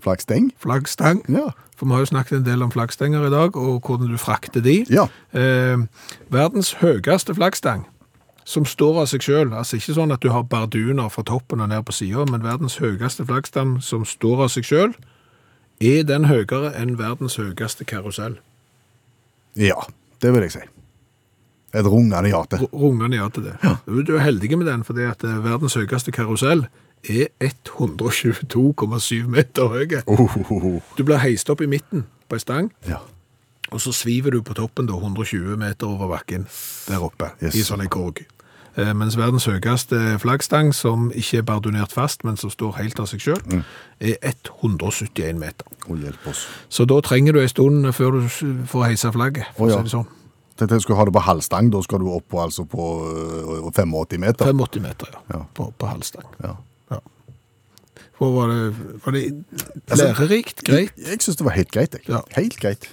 Flaggsteng? Flaggstang. Ja. For vi har jo snakket en del om flaggstenger i dag, og hvordan du frakter de. Ja. Eh, verdens høyeste flaggstang, som står av seg selv, altså ikke sånn at du har barduner fra toppen og ned på siden, men verdens høyeste flaggstam som står av seg selv, er den høyere enn verdens høyeste karusell. Ja, det vil jeg si. Et rungende ja til. Rungende ja til det. Du du er heldig med den, fordi at eh, verdens høyeste karusell er 122,7 meter høy. Du blir heist opp i midten på en stang, Ja. Og så sviver du på toppen da 120 meter over bakken der oppe Yes. i sånn ei korg. Eh, mens verdens høyeste flaggstang, som ikke er bardunert fast, men som står helt av seg selv, Mm. er 171 meter. Å, hjelp oss. Så da trenger du en stund før du får heisa flagget, for Å, å si det sånn. Tenkte jeg skulle ha det på halvstang, da skal du opp på, altså på øh, 85 meter. 85 meter, ja, Ja. På, på halvstang. Ja. Var det, var det Altså, lærerikt? Greit? Jeg, jeg synes det var helt greit, jeg. Ja. Helt greit.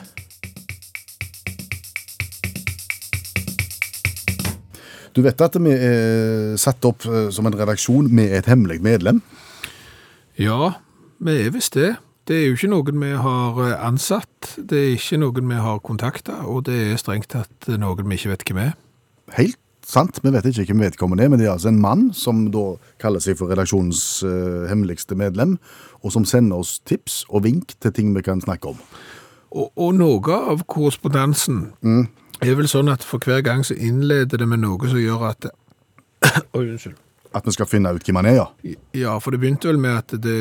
Du vet at vi er satt opp eh, som en redaksjon med et hemmelig medlem? Ja, vi er visst det. Det er jo ikke noen vi har eh, ansatt, det er ikke noen vi har kontakta, og det er strengt tatt noen vi ikke vet hvem er. Helt sant, vi vet ikke hvem vedkommende er, men det er altså en mann som da kaller seg for redaksjonens uh, hemmeligste medlem, og som sender oss tips og vink til ting vi kan snakke om. Og, og noe av korrespondansen er vel sånn at for hver gang så innleder det med noe som gjør at Oi, unnskyld. At vi skal finne ut hvem han er, ja. Ja, for det begynte vel med at det,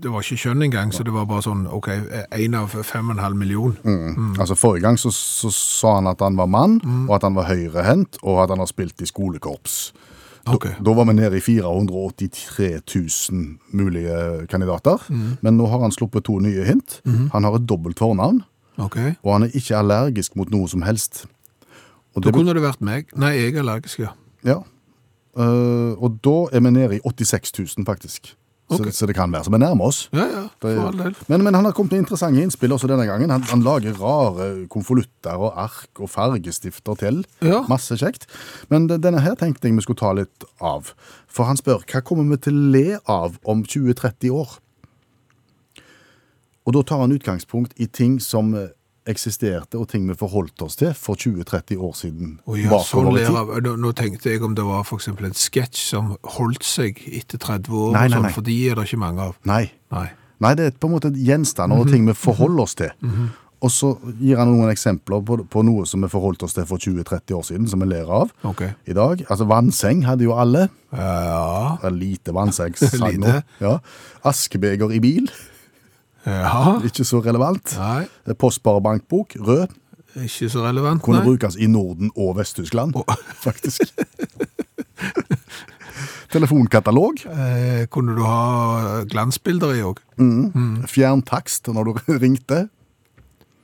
det var ikke kjønn engang, så det var bare sånn OK, én av fem og en halv million. Altså Forrige gang så, så sa han at han var mann, og at han var høyrehendt, og at han har spilt i skolekorps. Ok. Da var vi nede i 483 000 mulige kandidater, men nå har han sluppet to nye hint. Han har et dobbelt fornavn, ok. og han er ikke allergisk mot noe som helst. Og Da det, kunne det vært meg. Nei, jeg er allergisk, ja. ja. Uh, og da er vi nede i 86 000, faktisk. Så, så det kan være. Så vi nærmer oss. Ja, ja, for all del. Men, men han har kommet med interessante innspill også denne gangen. Han, han lager rare konvolutter og ark og fargestifter til. Ja. Masse kjekt. Men denne her tenkte jeg vi skulle ta litt av. For han spør hva kommer vi til å le av om 20-30 år? Og da tar han utgangspunkt i ting som eh, eksisterte, og ting vi forholdt oss til for 20-30 år siden. Ja, sånn av. Nå, nå tenkte jeg om det var eksempel en sketsj som holdt seg etter 30 år, Nei, nei, sånn, nei. for de er det ikke mange av. Nei. Nei. Det er på en måte gjenstander og ting vi forholder oss til. Og så gir han noen eksempler på, på noe som vi forholdt oss til for 20-30 år siden, som vi ler av okay. i dag. Altså vannseng hadde jo alle. Ja. Ja, Lite vannseng. Lite. Ja. Askebeger i bil, Ja. ikke så relevant. Nei, Postsparebankbok, rød, ikke så relevant, kunne nei. brukes i Norden og Vest-Tyskland, faktisk. Telefonkatalog, Eh, kunne du ha glansbilder i òg? fjerntakst når du ringte.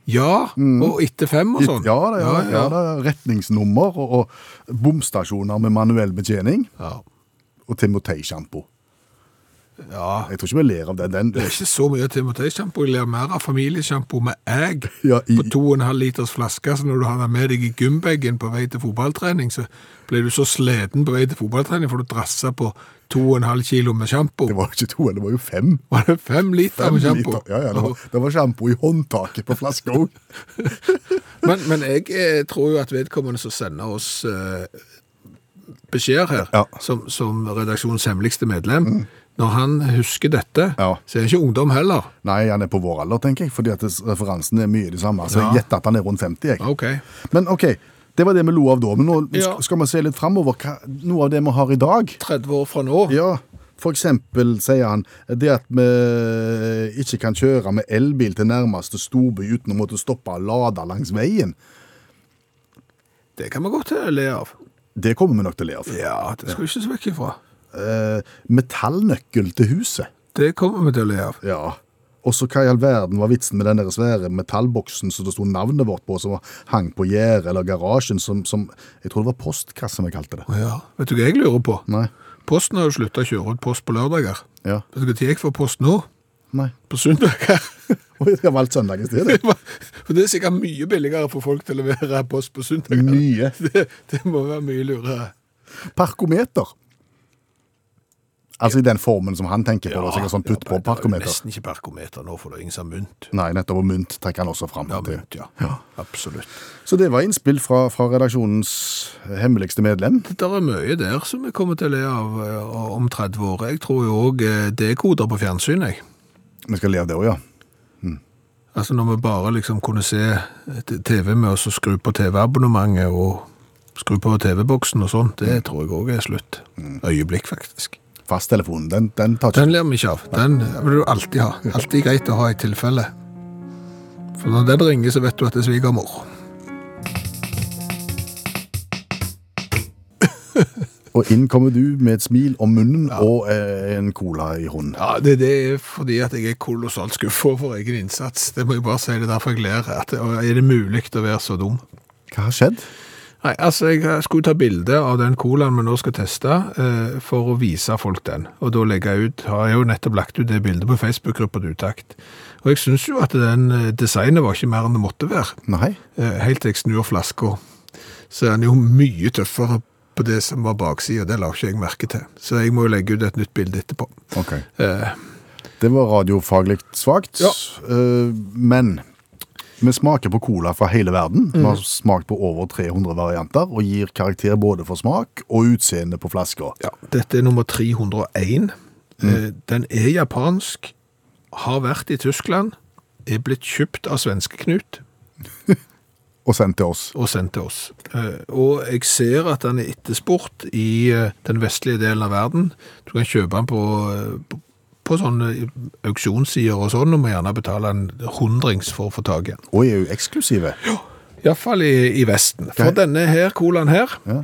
Ja, og etter fem og sånn. Ja, det, ja, ja, ja. det er retningsnummer og, og bomstasjoner med manuell betjening, Ja. og Timotei-sjampo. Ja. Jeg tror ikke vi ler av den. den Det er ikke så mye Timotei-sjampo. Jeg ler mer av familiesjampo med egg Ja, i- på 2,5 liters flaske. Så når du har den med deg i gymbagen på vei til fotballtrening, så blir du så sliten på vei til fotballtrening for du drassa på 2,5 kilo med sjampo. det var ikke to, det var jo fem. Var det fem liter Fem med sjampo? Ja, ja, det var, sjampo i håndtaket på flaska òg. Men, men jeg eh, tror jo at vedkommende som sender oss eh, beskjeder her, Ja. som, som redaksjonens hemmeligste medlem, når han husker dette, Ja. så er han ikke ungdom heller. Nei, han er på vår alder, tenker jeg, fordi at referansene referansen er mye de samme. Så jeg gjetter at han er rundt 50, jeg. Okay. Men ok, det var det vi lo av da. Men nå Ja. skal vi se litt framover. Noe av det vi har i dag. 30 år fra nå. Ja, For eksempel sier han det at vi ikke kan kjøre med elbil til nærmeste storby uten å måtte stoppe og lade langs veien. Det kan vi godt le av. Det kommer vi nok til å le av. Ja, det skal vi ikke se vekk ifra. Eh, metallnøkkel til huset. Det kommer vi til å le av. Ja. Og så hva i all verden var vitsen med den der svære metallboksen som det sto navnet vårt på, som hang på gjerdet eller garasjen, som, som Jeg tror det var postkasse vi kalte det. Ja, Vet du hva jeg lurer på? Nei. Posten har jo slutta å kjøre ut post på lørdager. Ja. Vet du når jeg får post nå? Nei. På søndager. Og jeg har valgt søndag i stedet. For det er sikkert mye billigere for folk til å levere post på søndager. Mye. Det, det må være mye lurere. Parkometer. Altså i den formen som han tenker på. Ja, sikkert sånn putt på parkometer? det er. Nesten ikke parkometer nå, for det er ingen som har mynt. Nei, nettopp. Og mynt trekker han også fram. Ja, til. mynt, ja. Absolutt. Så det var innspill fra, fra redaksjonens hemmeligste medlem. Det er mye der som vi kommer til å le av eh, om 30 år. Jeg tror jo òg dekoder på fjernsyn, jeg. Vi skal le av det òg, ja. Altså når vi bare liksom kunne se TV med oss og skru på TV-abonnementet og skru på TV-boksen og sånn, det tror jeg òg er slutt. Øyeblikk, faktisk. Fasttelefonen, den, den tar ikke Den ler vi ikke av. Den vil du alltid ha. Alltid greit å ha i tilfelle. For når den ringer, så vet du at det er svigermor. Og inn kommer du med et smil om munnen og eh, en cola i hånden. Ja, det, det er fordi at jeg er kolossalt skuffa over egen innsats. Det må jeg bare si. Det er derfor jeg ler. At, er det mulig å være så dum? Hva har skjedd? Nei, altså jeg skulle ta bilde av den colaen vi nå skal teste, eh, for å vise folk den. Og da legger jeg ut, har jeg jo nettopp lagt ut det bildet på Facebook-gruppa til Utakt. Og jeg synes jo at den eh, designet var ikke mer enn det måtte være. Nei. Eh, helt til jeg snur flaska, så er den jo mye tøffere på det som var baksida. Det la ikke jeg merke til. Så jeg må jo legge ut et nytt bilde etterpå. Ok. Eh, Det var radiofaglig svakt, Ja. eh, men vi smaker på cola fra hele verden. Vi har smakt på over 300 varianter og gir karakter både for smak og utseende på flaska. ja, dette er nummer 301. Mm. den er japansk, har vært i Tyskland, er blitt kjøpt av svenske-Knut. Og sendt til oss. og sendt til oss. Eh, Og jeg ser at den er etterspurt i eh, den vestlige delen av verden. Du kan kjøpe den på, eh, på, sånne auksjonssider og sånn, og må gjerne betale en hundrings for å få tak i den. Og er jo eksklusive. Iallfall i, i Vesten. For Ok. denne her colaen her, Ja.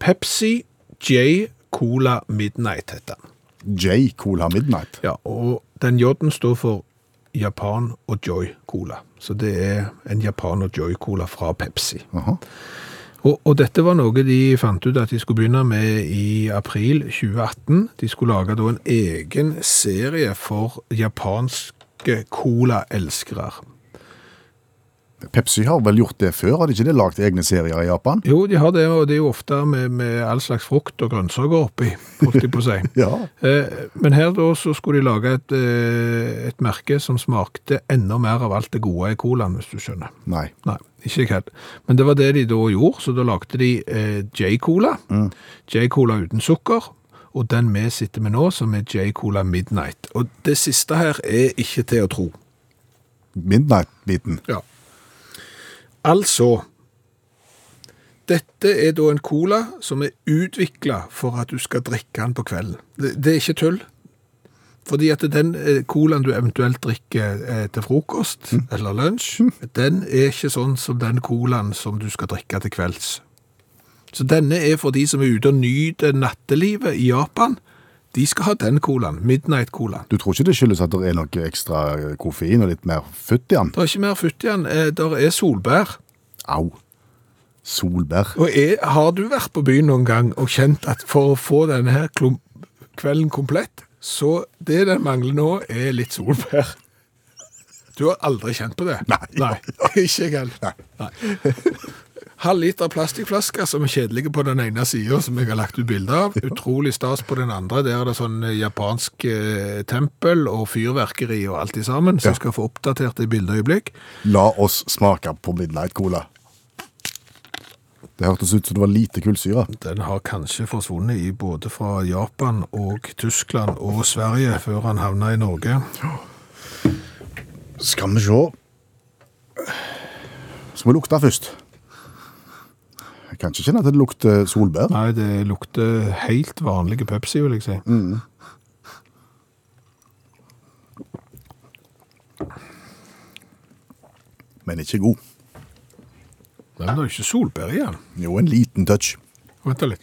Pepsi J Cola Midnight heter den. J Cola Midnight. Ja, og den J-en står for Japan og Joy Cola. Så det er en Japan og Joy Cola fra Pepsi. Aha. Og, og dette var noe de fant ut at de skulle begynne med i april 2018. De skulle lage da en egen serie for japanske cola-elskere. Pepsi har vel gjort det før? Har de ikke det lagd egne serier i Japan? Jo, de har det, og det er jo ofte med, med all slags frukt og grønnsaker oppi, holdt de på å si. Ja. Eh, Men her da så skulle de lage et, eh, et merke som smakte enda mer av alt det gode i colaen, hvis du skjønner. Nei. Nei, ikke helt. Men det var det de da gjorde, så da lagde de eh, J-Cola. J-Cola uten sukker. Og den vi sitter med nå, som er J-Cola Midnight. Og det siste her er ikke til å tro. Midnight-biten. Ja. Altså, dette er da en cola som er utviklet for at du skal drikke den på kvelden. Det, det er ikke tull. Fordi at den eh, colaen du eventuelt drikker eh, til frokost eller lunsj, den er ikke sånn som den colaen som du skal drikke til kvelds. Så denne er for de som er ute og nyter nattelivet i Japan. De skal ha den colaen, Midnight-colaen. Du tror ikke det skyldes at det er noe ekstra koffein og litt mer futt i den? Det er ikke mer futt i den. Det er solbær. Au. Solbær. Og er, har du vært på byen noen gang og kjent at for å få denne her kvelden komplett, så det den mangler nå er litt solbær. Du har aldri kjent på det? Nei. ikke jeg heller. Nei. Halv liter plastikkflasker som er kjedelige på den ene siden, som jeg har lagt ut bilde av. Utrolig stas på den andre. Der er det sånn eh, japansk eh, tempel og fyrverkeri og alt i sammen, så jeg skal få oppdatert i bildeøyeblikk. La oss smake på Midnight Cola. Det hørtes ut som det var lite kullsyre. Den har kanskje forsvunnet i både fra Japan og Tyskland og Sverige før han havna i Norge. Skal vi se Skal vi lukte først? Jeg kan ikke kjenne at det lukter solbær. Nei, det lukter helt vanlige Pepsi, vil jeg si. Mm. Men ikke god. Men det er jo ikke solbær i den. Jo, en liten touch. Vent litt.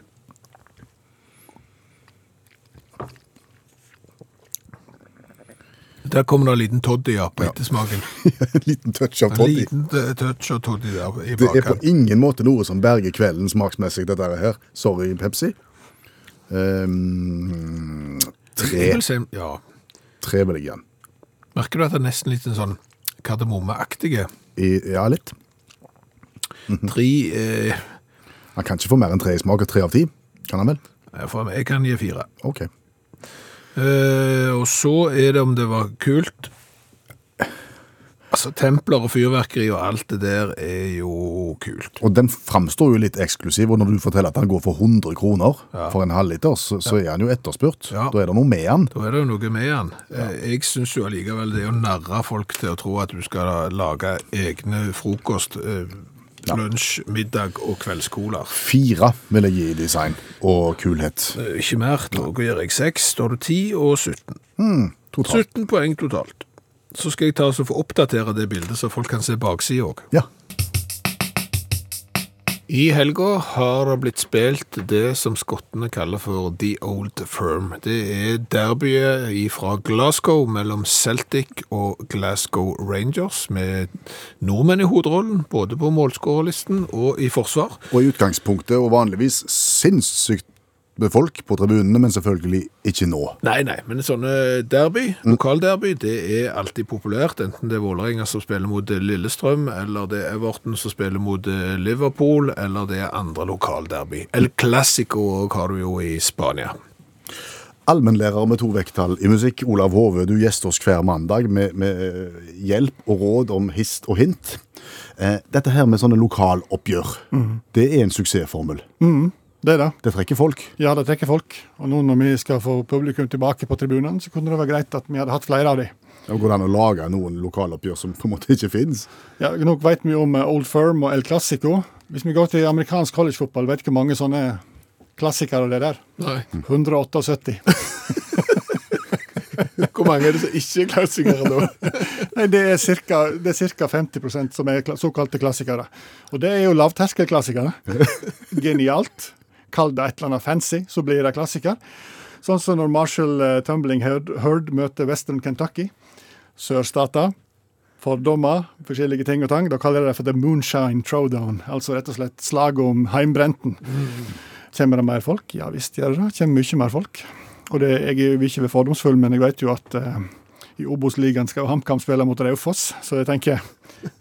Der kommer det en liten toddy ja, på ettersmaken. en liten touch av En toddy. liten eh, touch av toddy der i Det er på ingen måte noe som berger kvelden smaksmessig, dette her. Sorry, Pepsi. Um, tre. Vil si, ja. Tre vil jeg igjen. Merker du at det er nesten litt en sånn kardemommeaktig? Ja, litt. Tre eh, Han kan ikke få mer enn tre i smak, og tre av ti. Kan han vel? for meg kan gi fire. Ok. Eh, og så er det om det var kult. Altså, templer og fyrverkeri og alt det der er jo kult. Og den framstår jo litt eksklusiv, og når du forteller at han går for 100 kroner for en halvliter, så, så er han jo etterspurt. Ja. Da er det noe med han. Da er det jo noe med han. Ja. Jeg syns jo allikevel det er å narre folk til å tro at du skal lage egne frokost, eh, lunsj, middag og kveldsskoler. Fire vil jeg gi i design og kulhet. Eh, Ikke mer. Da gir jeg seks. Da har du 10 og 17. Totalt. 17 poeng totalt. Så skal jeg ta og få oppdatere det bildet, så folk kan se baksida òg. Ja. I helga har det blitt spilt det som skottene kaller for The Old Firm. Det er derbyet fra Glasgow mellom Celtic og Glasgow Rangers, med nordmenn i hovedrollen, både på målskårerlisten og i forsvar. Og i utgangspunktet, og vanligvis sinnssykt med folk på tribunene, men selvfølgelig ikke nå. Nei, nei, men sånne derby, lokalderby, det er alltid populært, enten det er Vålerenga som spiller mot Lillestrøm, eller det er Everton som spiller mot eh, Liverpool, eller det er andre lokalderby. El Clásico har du jo i Spania. Allmennlærer med to vekttall i musikk, Olav Hove, du gjester oss hver mandag med, med eh, hjelp og råd om hist og hint. Eh, dette her med sånne lokaloppgjør, det er en suksessformel. Det er det. Det trekker folk. Ja, det trekker folk. Og nå når vi skal få publikum tilbake på tribunene, så kunne det være greit at vi hadde hatt flere av dem. Ja, går det an å lage noen lokaloppgjør som på en måte ikke finnes. Ja, Nå vet vi om eh, Old Firm og El Classico. Hvis vi går til amerikansk collegefotball, vet du hvor mange sånne klassikere det er der? Nei. 178. Hvor mange er det som ikke er klassikere da? Nei, det er cirka, det cirka 50% som er såkalte klassikere. Og det er jo lavterskelklassikere. Genialt. Kall det et eller annet fancy, så blir det klassiker. Sånn som når Marshall eh, Tumbling Herd møter Western Kentucky. Sørstater. Fordommer, forskjellige ting og tang. Da kaller jeg det for the moonshine throwdown. Altså rett og slett slaget om heimbrenten. Kommer det mer folk? Ja visst gjør det det. Kommer mye mer folk. Og det, jeg er jo ikke ved fordomsfull, men jeg vet jo at eh, i Obos-ligaen skal HamKam spille mot Raufoss, så jeg tenker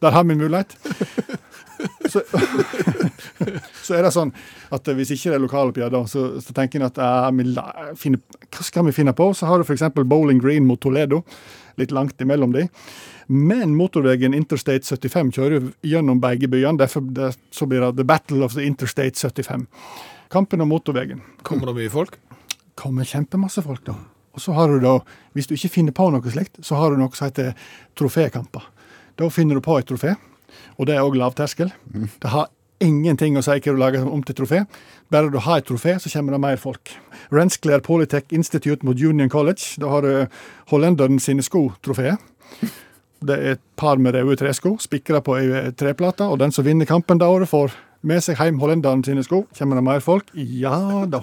der har vi en mulighet. Så, så er det sånn at hvis ikke det er lokaloppgjør, da, så, så tenker en at eh, finne, hva skal vi finne på? Så har du f.eks. Bowling Green mot Toledo, litt langt imellom de. Men motorveien Interstate 75 kjører gjennom begge byene, derfor det, så blir det The Battle of the Interstate 75. Kampen om motorveien Kommer det mye folk? kommer kjempemasse folk, da. Og så har du da, hvis du ikke finner på noe slikt, så har du noe som heter trofékamper. Da finner du på et trofé, og det er òg lavterskel. Det har ingenting å si hva du lager om til trofé. Bare du har et trofé, så kommer det mer folk. Renskler Polytech Institute mot Union College. Da har du hollenderen sine sko-trofé. Det er et par med røde tresko, spikra på ei treplate, og den som vinner kampen det året, får med seg hjem hollenderen sine sko. Kommer det mer folk? Ja da.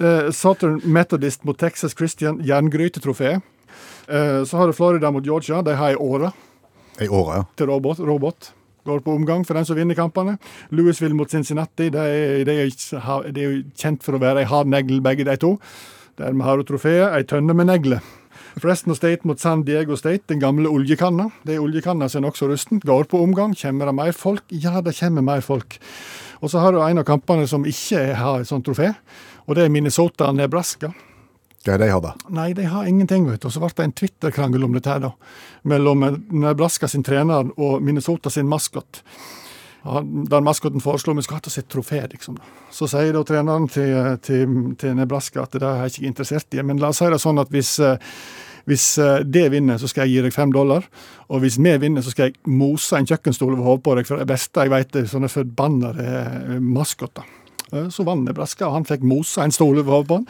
Eh, Southern Methodist mot Texas Christian, jerngrytetrofé. Eh, så har du Florida mot Georgia. De har ei åre I året, ja. til robot. robot. Går på omgang for den som vinner kampene. Louisville mot Cincinnati. De er, de er, de er kjent for å være ei hard negl, begge de to. Dermed har du trofeet ei tønne med negler. Fresno State mot San Diego State, den gamle oljekanna. Det er oljekanna som er nokså rusten. Går på omgang. Kommer det mer folk? Ja, det kommer mer folk. Og så har du en av kampene som ikke har et sånt trofé, og det er Minnesota-Nebraska. Hva er det jeg hadde? Nei, de har ingenting, vet du. Og så ble det en Twitter-krangel om dette her, da. Mellom Nebraska sin trener og Minnesota sin maskot. Der maskoten foreslo vi skulle hatt oss et trofé, liksom. Så sier da treneren til, til, til Nebraska at det er jeg ikke interessert i. Men la oss si det sånn at hvis, eh, hvis eh, det vinner, så skal jeg gi deg fem dollar. Og hvis vi vinner, så skal jeg mose en kjøkkenstol over hodet på deg. For det beste jeg vet, er sånne forbannede eh, maskoter. Eh, Så vant Nebraska, og han fikk mosa en stol over hodet på han.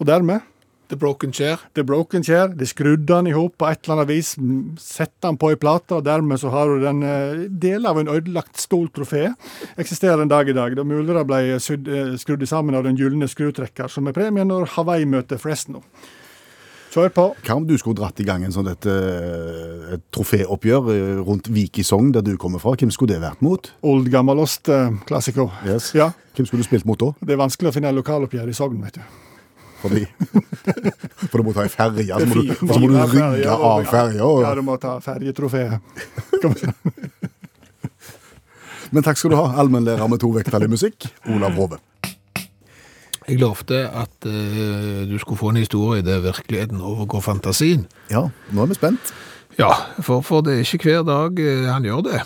Og dermed The Broken Chair. The Broken Chair. De skrudde han i hop på et eller annet vis, sette han på ei plate, og dermed så har du den delen del av en ødelagt stoltrofé. Eksisterer en dag i dag. Da mulig ble sydd, eh, skrudd sammen av den gylne skrutrekker, som er premien når Hawaii møter Fresno. Kjør på. Hva om du skulle dratt i gang en sånn et, eh, et troféoppgjør eh, rundt Vik i Sogn, der du kommer fra? Hvem skulle det vært mot? Old Gammelost-klassiker. Yes. Ja. Hvem skulle du spilt mot da? Det er vanskelig å finne lokaloppgjør i Sogn, vet du. Fordi For du må ta ei ferje, så må du, så må du rygge av ferja. Ja, du må ta ferjetrofé. Men takk skal du ha, allmennlærer med to vekttall i musikk, Olav Hove. Jeg lovte at uh, du skulle få en historie der virkeligheten overgår fantasien. Ja, nå er vi spent. Ja, for, for det er ikke hver dag uh, han gjør det.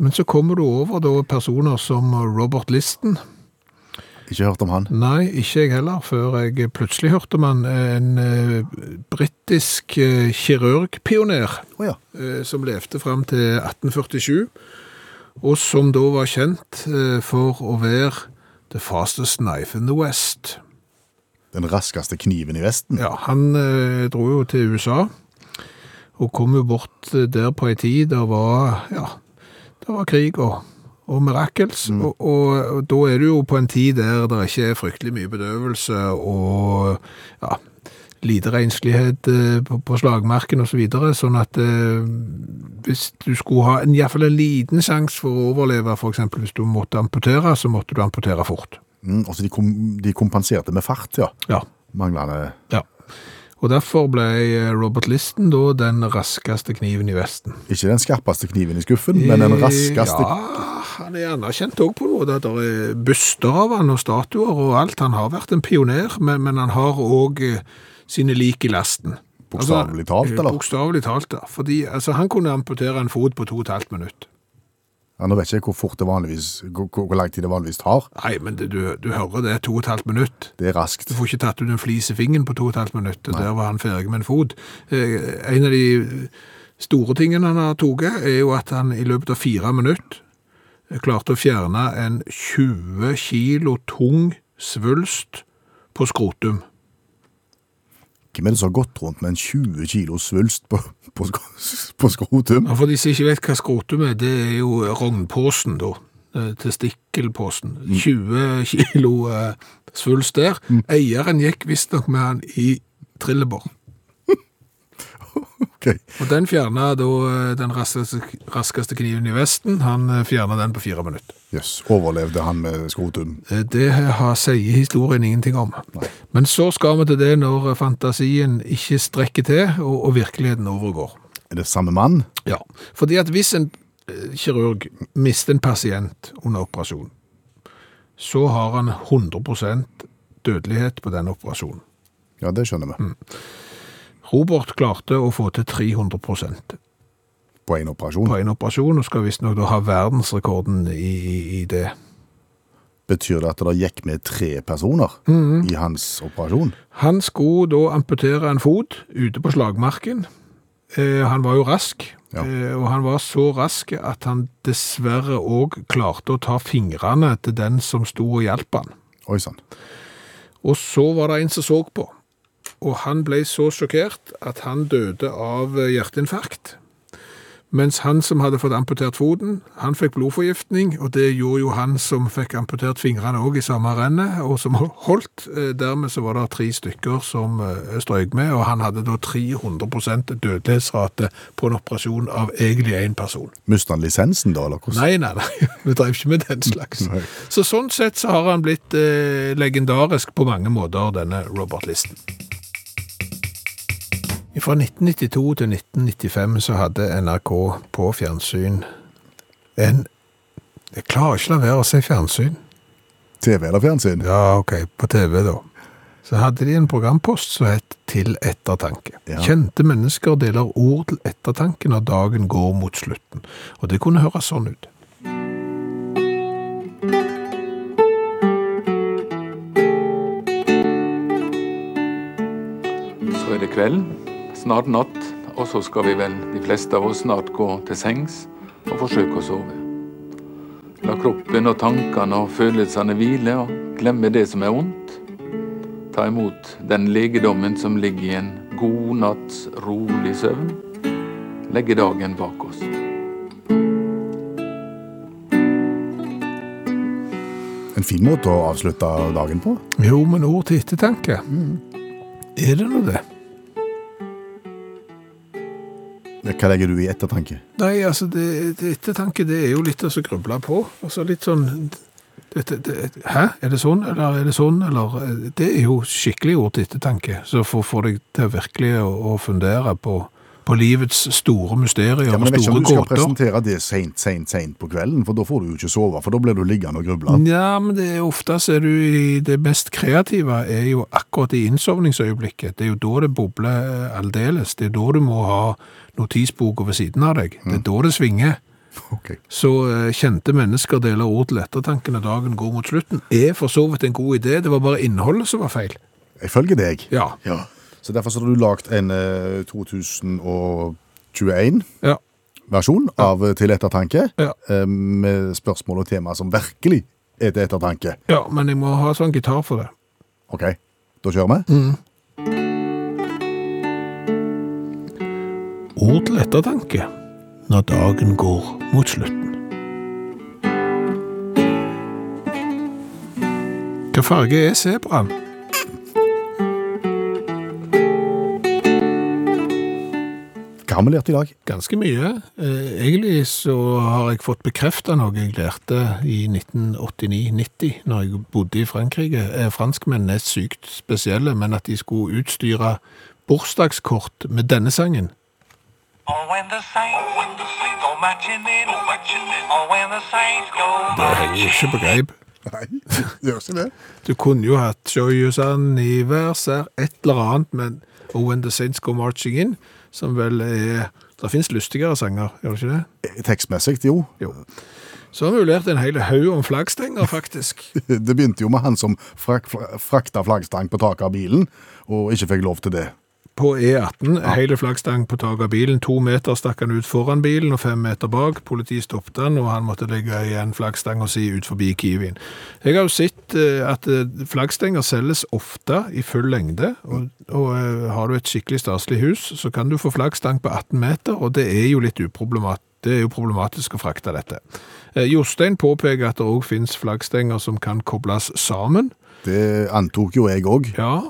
Men så kommer du over da personer som Robert Listen. Ikke hørt om han. Nei, ikke jeg heller, før jeg plutselig hørte om han. En eh, britisk eh, kirurgpioner oh, ja. eh, som levde fram til 1847, og som da var kjent for å være the fastest knife in the west. Den raskeste kniven i Vesten. Ja, han dro jo til USA, og kom jo bort der på en tid der var, ja, der var krig og, og mirakels, og, og, og da er du jo på en tid der det ikke er fryktelig mye bedøvelse og ja, lite renslighet eh, på, på slagmarken og så videre, sånn at eh, hvis du skulle ha en, i hvert fall en liten sjanse for å overleve, eksempel hvis du måtte amputere, så måtte du amputere fort. Mm, altså de, kom, de kompenserte med fart, ja. Ja, Manglende Ja. Og derfor ble eh, Robert Listen da den raskeste kniven i Vesten. Ikke den skarpeste kniven i skuffen, men den raskeste Ja, han er anerkjent òg på noe. Det er byster av han og statuer og alt. Han har vært en pioner, men, men han har òg sine lik i lasten. Bokstavelig talt, eller? Bokstavelig talt, ja. Fordi altså, han kunne amputere en fot på to og et halvt minutt. Ja, Nå vet jeg ikke hvor fort det vanligvis, hvor, hvor lang tid det vanligvis tar. Nei, men det, du, du hører det, to og et halvt minutt. Det er raskt. Du får ikke tatt ut en flis i fingeren på to og et halvt minutt, og der var han ferdig med en fot. Eh, En av de store tingene han har tatt, er jo at han i løpet av fire minutter eh, klarte å fjerne en 20 kilo tung svulst på skrotum. Hvem er det så godt rundt med en 20 kilo svulst på, på, på skrotum? Ja, for de som ikke vet hva skrotum er, det er jo rognposen da, eh, testikkelposen. 20 kilo eh, svulst der. Eieren gikk visstnok med han i trillebår. okay. Og den fjerna da eh, den raskeste, raskeste kniven i Vesten. Han eh, fjerna den på fire minutter. Jøss, overlevde han med skrotum? Eh, Det har, sier historien ingenting om. Men så skal vi til det når fantasien ikke strekker til, og, og virkeligheten overgår. Er det samme mann? Ja, fordi at hvis en eh, kirurg mister en pasient under operasjon, så har han 100% dødelighet på den operasjonen. Ja, det skjønner vi. Robert klarte å få til 300 På en operasjon. på en operasjon, og skal visstnok da ha verdensrekorden i, i, i det. Betyr det at det gikk med tre personer i hans operasjon? Han skulle da amputere en fot ute på slagmarken. Eh, han var jo rask, Ja. eh, og han var så rask at han dessverre òg klarte å ta fingrene til den som sto og hjalp han. Oi sann. Og så var det en som så på, og han ble så sjokkert at han døde av hjerteinfarkt. Mens han som hadde fått amputert foten, han fikk blodforgiftning, og det gjorde jo han som fikk amputert fingrene òg i samme rennet, og som holdt. Eh, Dermed så var det tre stykker som strøyk med, og han hadde da 300% dødelighetsrate på en operasjon av egentlig én person. Mistet han lisensen da, eller hvordan? Nei, nei, nei. Vi drev ikke med den slags. Nei. Så sånn sett så har han blitt eh, legendarisk på mange måter, denne Robert Listen. Fra 1992 til 1995 så hadde NRK på fjernsyn en Jeg klarer ikke la være å se fjernsyn. TV eller fjernsyn? Ja, ok, på TV da. Så hadde de en programpost som het Til ettertanke. Ja. Kjente mennesker deler ord til ettertanke når dagen går mot slutten. Og det kunne høres sånn ut. Så er det kveld, snart natt, og så skal vi vel, de fleste av oss, snart gå til sengs og forsøke å sove. La kroppen og tankene og følelsene hvile og glemme det som er vondt. Ta imot den legedommen som ligger i en god natts rolig søvn, legge dagen bak oss. En fin måte å avslutte dagen på. Jo, men ord til ettertanke. Er det nå det? Hva legger du i ettertanke? Nei, altså, det, det ettertanke det er jo litt å gruble på. Altså litt sånn det, det, Hæ? Er det sånn, eller er det sånn, eller Det er jo skikkelig ord til ettertanke. For å få deg til virkelig å, å fundere på, på livets store mysterier Ja, og men jeg vet ikke om du skal gåter. presentere det seint, seint, seint på kvelden, for da får du jo ikke sove, for da blir du liggende og gruble. Ja, men det er ofte så er du i det mest kreative er jo akkurat i innsovningsøyeblikket. Det er jo da det bobler eh, aldeles. Det er da du må ha notisboka ved siden av deg. Det er da det svinger. Ok. Så eh, kjente mennesker deler ord til ettertanke når dagen går mot slutten, er for så vidt en god idé. Det var bare innholdet som var feil. Jeg følger deg. Ja. Så derfor så har du lagt en eh, 2021-versjon Ja. av eh, Til ettertanke, Ja. eh, med spørsmål og tema som virkelig er til ettertanke. ja, men jeg må ha sånn gitar for det. Ok, da kjører vi. Ord til ettertanke når dagen går mot slutten. Hva farge er sebraen? Hva har vi lært i dag? Ganske mye. Eh, egentlig så har jeg fått bekreftet noe jeg lærte i 1989-90, når jeg bodde i Frankrike. Eh, Franskmennene er sykt spesielle, men at de skulle utstyre bursdagskort med denne sangen. Oh, when the saints, when the saints go marching in, marching in. Oh, when the saints go Det henger jo ikke på greip. Nei, det gjør ikke det. Du kunne jo hatt Joyous anniversaire, et eller annet, men Oh, When the Saints Go Marching In, som vel er Det finnes lystigere sanger, gjør det ikke det? Eh, Tekstmessig, jo. Jo. Så har vi jo lært en hel haug om flaggstenger, faktisk. Det begynte jo med han som frak, frakta flaggstang på taket av bilen, og ikke fikk lov til det. På E18, hele flaggstang på taket av bilen. To meter stakk han ut foran bilen og fem meter bak. Politiet stoppet han, og han måtte legge igjen flaggstanga si ut forbi Kiwien. Jeg har jo sett eh, at eh, flaggstenger selges ofte i full lengde, og, og eh, har du et skikkelig staselig hus, så kan du få flaggstang på 18 meter, og det er jo litt uproblematisk. Det er jo problematisk å frakte dette. Jostein påpeker at det òg finnes flaggstenger som kan kobles sammen. Det antok jo jeg òg. Ja,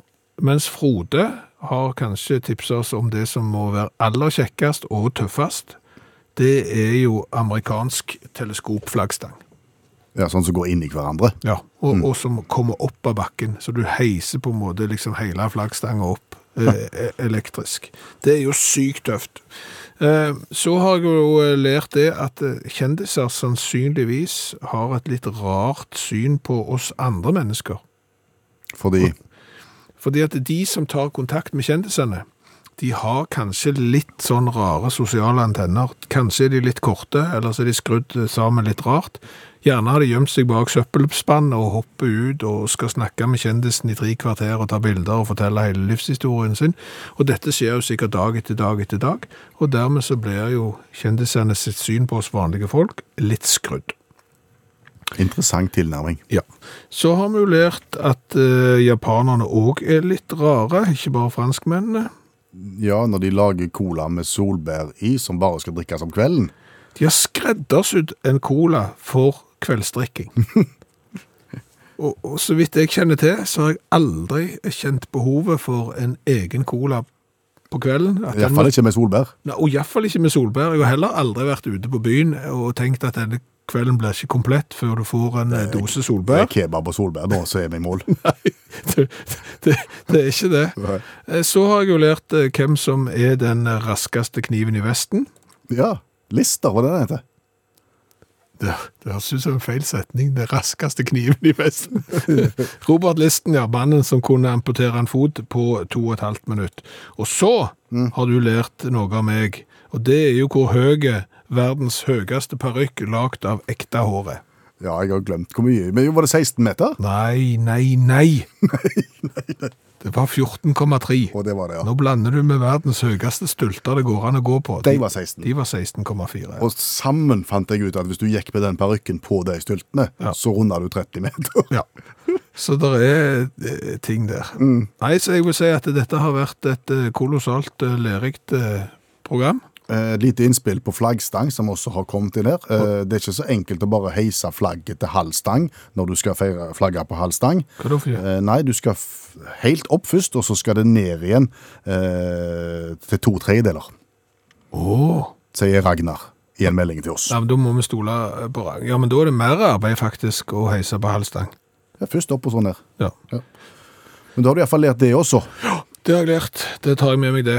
mens Frode har kanskje tipset oss om det som må være aller kjekkest og tøffest. Det er jo amerikansk teleskopflaggstang. Ja, sånn som går inn i hverandre. Ja, og, og som kommer opp av bakken, så du heiser på en måte liksom hele flaggstangen opp eh, e- elektrisk. Det er jo sykt tøft. Eh, så har jeg jo eh, lært det at eh, kjendiser sannsynligvis har et litt rart syn på oss andre mennesker. Fordi Fordi at de som tar kontakt med kjendisene, de har kanskje litt sånn rare sosiale antenner. Kanskje er de litt korte, eller så er de skrudd sammen litt rart. Gjerne har de gjemt seg bak søppelspann og hopper ut og skal snakke med kjendisen i tre kvarter og ta bilder og fortelle hele livshistorien sin. Og dette skjer jo sikkert dag etter dag etter dag, og dermed så blir jo kjendisene sitt syn på oss vanlige folk litt skrudd. Interessant tilnærming. Ja. Så har vi jo lært at eh, japanerne òg er litt rare, ikke bare franskmennene. Ja, når de lager cola med solbær i, som bare skal drikkes om kvelden. De har skreddersydd en cola for kveldsdrikking. og, og så vidt jeg kjenner til, så har jeg aldri kjent behovet for en egen cola på kvelden. Den må- Iallfall ikke med solbær. Nei, Og iallfall ikke med solbær. Jeg har heller aldri vært ute på byen og tenkt at denne kvelden blir ikke komplett før du får en er, dose Det er kebab og solbær nå, så er vi i mål. det, det, det er ikke det. Nei. Eh, Så har jeg jo lært eh, hvem som er den raskeste kniven i Vesten. Ja. Lister, hva det heter. Det, det høres ut som en feil setning. Den raskeste kniven i Vesten. Robert Listen, ja. Mannen som kunne amputere en fot på to og et halvt minutt. Og så har du lært noe av meg, og det er jo hvor høy verdens høyeste parykk lagd av ekte hår er. Ja, jeg har glemt hvor mye. Men var det 16 meter? Nei, nei, nei. nei, nei, nei. Det var 14,3. Og det var det, ja. Nå blander du med verdens høyeste stulter det går an å gå på. De var 16. De var 16,4. Og sammen fant jeg ut at hvis du gikk med den parykken på de stultene, Ja. så runda du 30 meter. Ja. Så det er eh, ting der. Nei, så jeg vil si at dette har vært et eh, kolossalt lerikt lærerikt eh, program. Eh, Et lite innspill på flaggstang som også har kommet inn her. Eh, Det er ikke så enkelt å bare heise flagget til halv stang når du skal feire flagget på halv stang. Hva da for? Eh, Nei, du skal helt opp først, og så skal det ned igjen eh, til to tredjedeler, Åh. sier Ragnar i en melding til oss. Ja, men da må vi stole eh, på Ragnar. Ja, men da er det mer arbeid faktisk å heise på halvstang. Ja, først opp og så ned. Ja. Men da har du iallfall lært det også. Ja, Det har jeg lært. Det tar jeg med meg, det.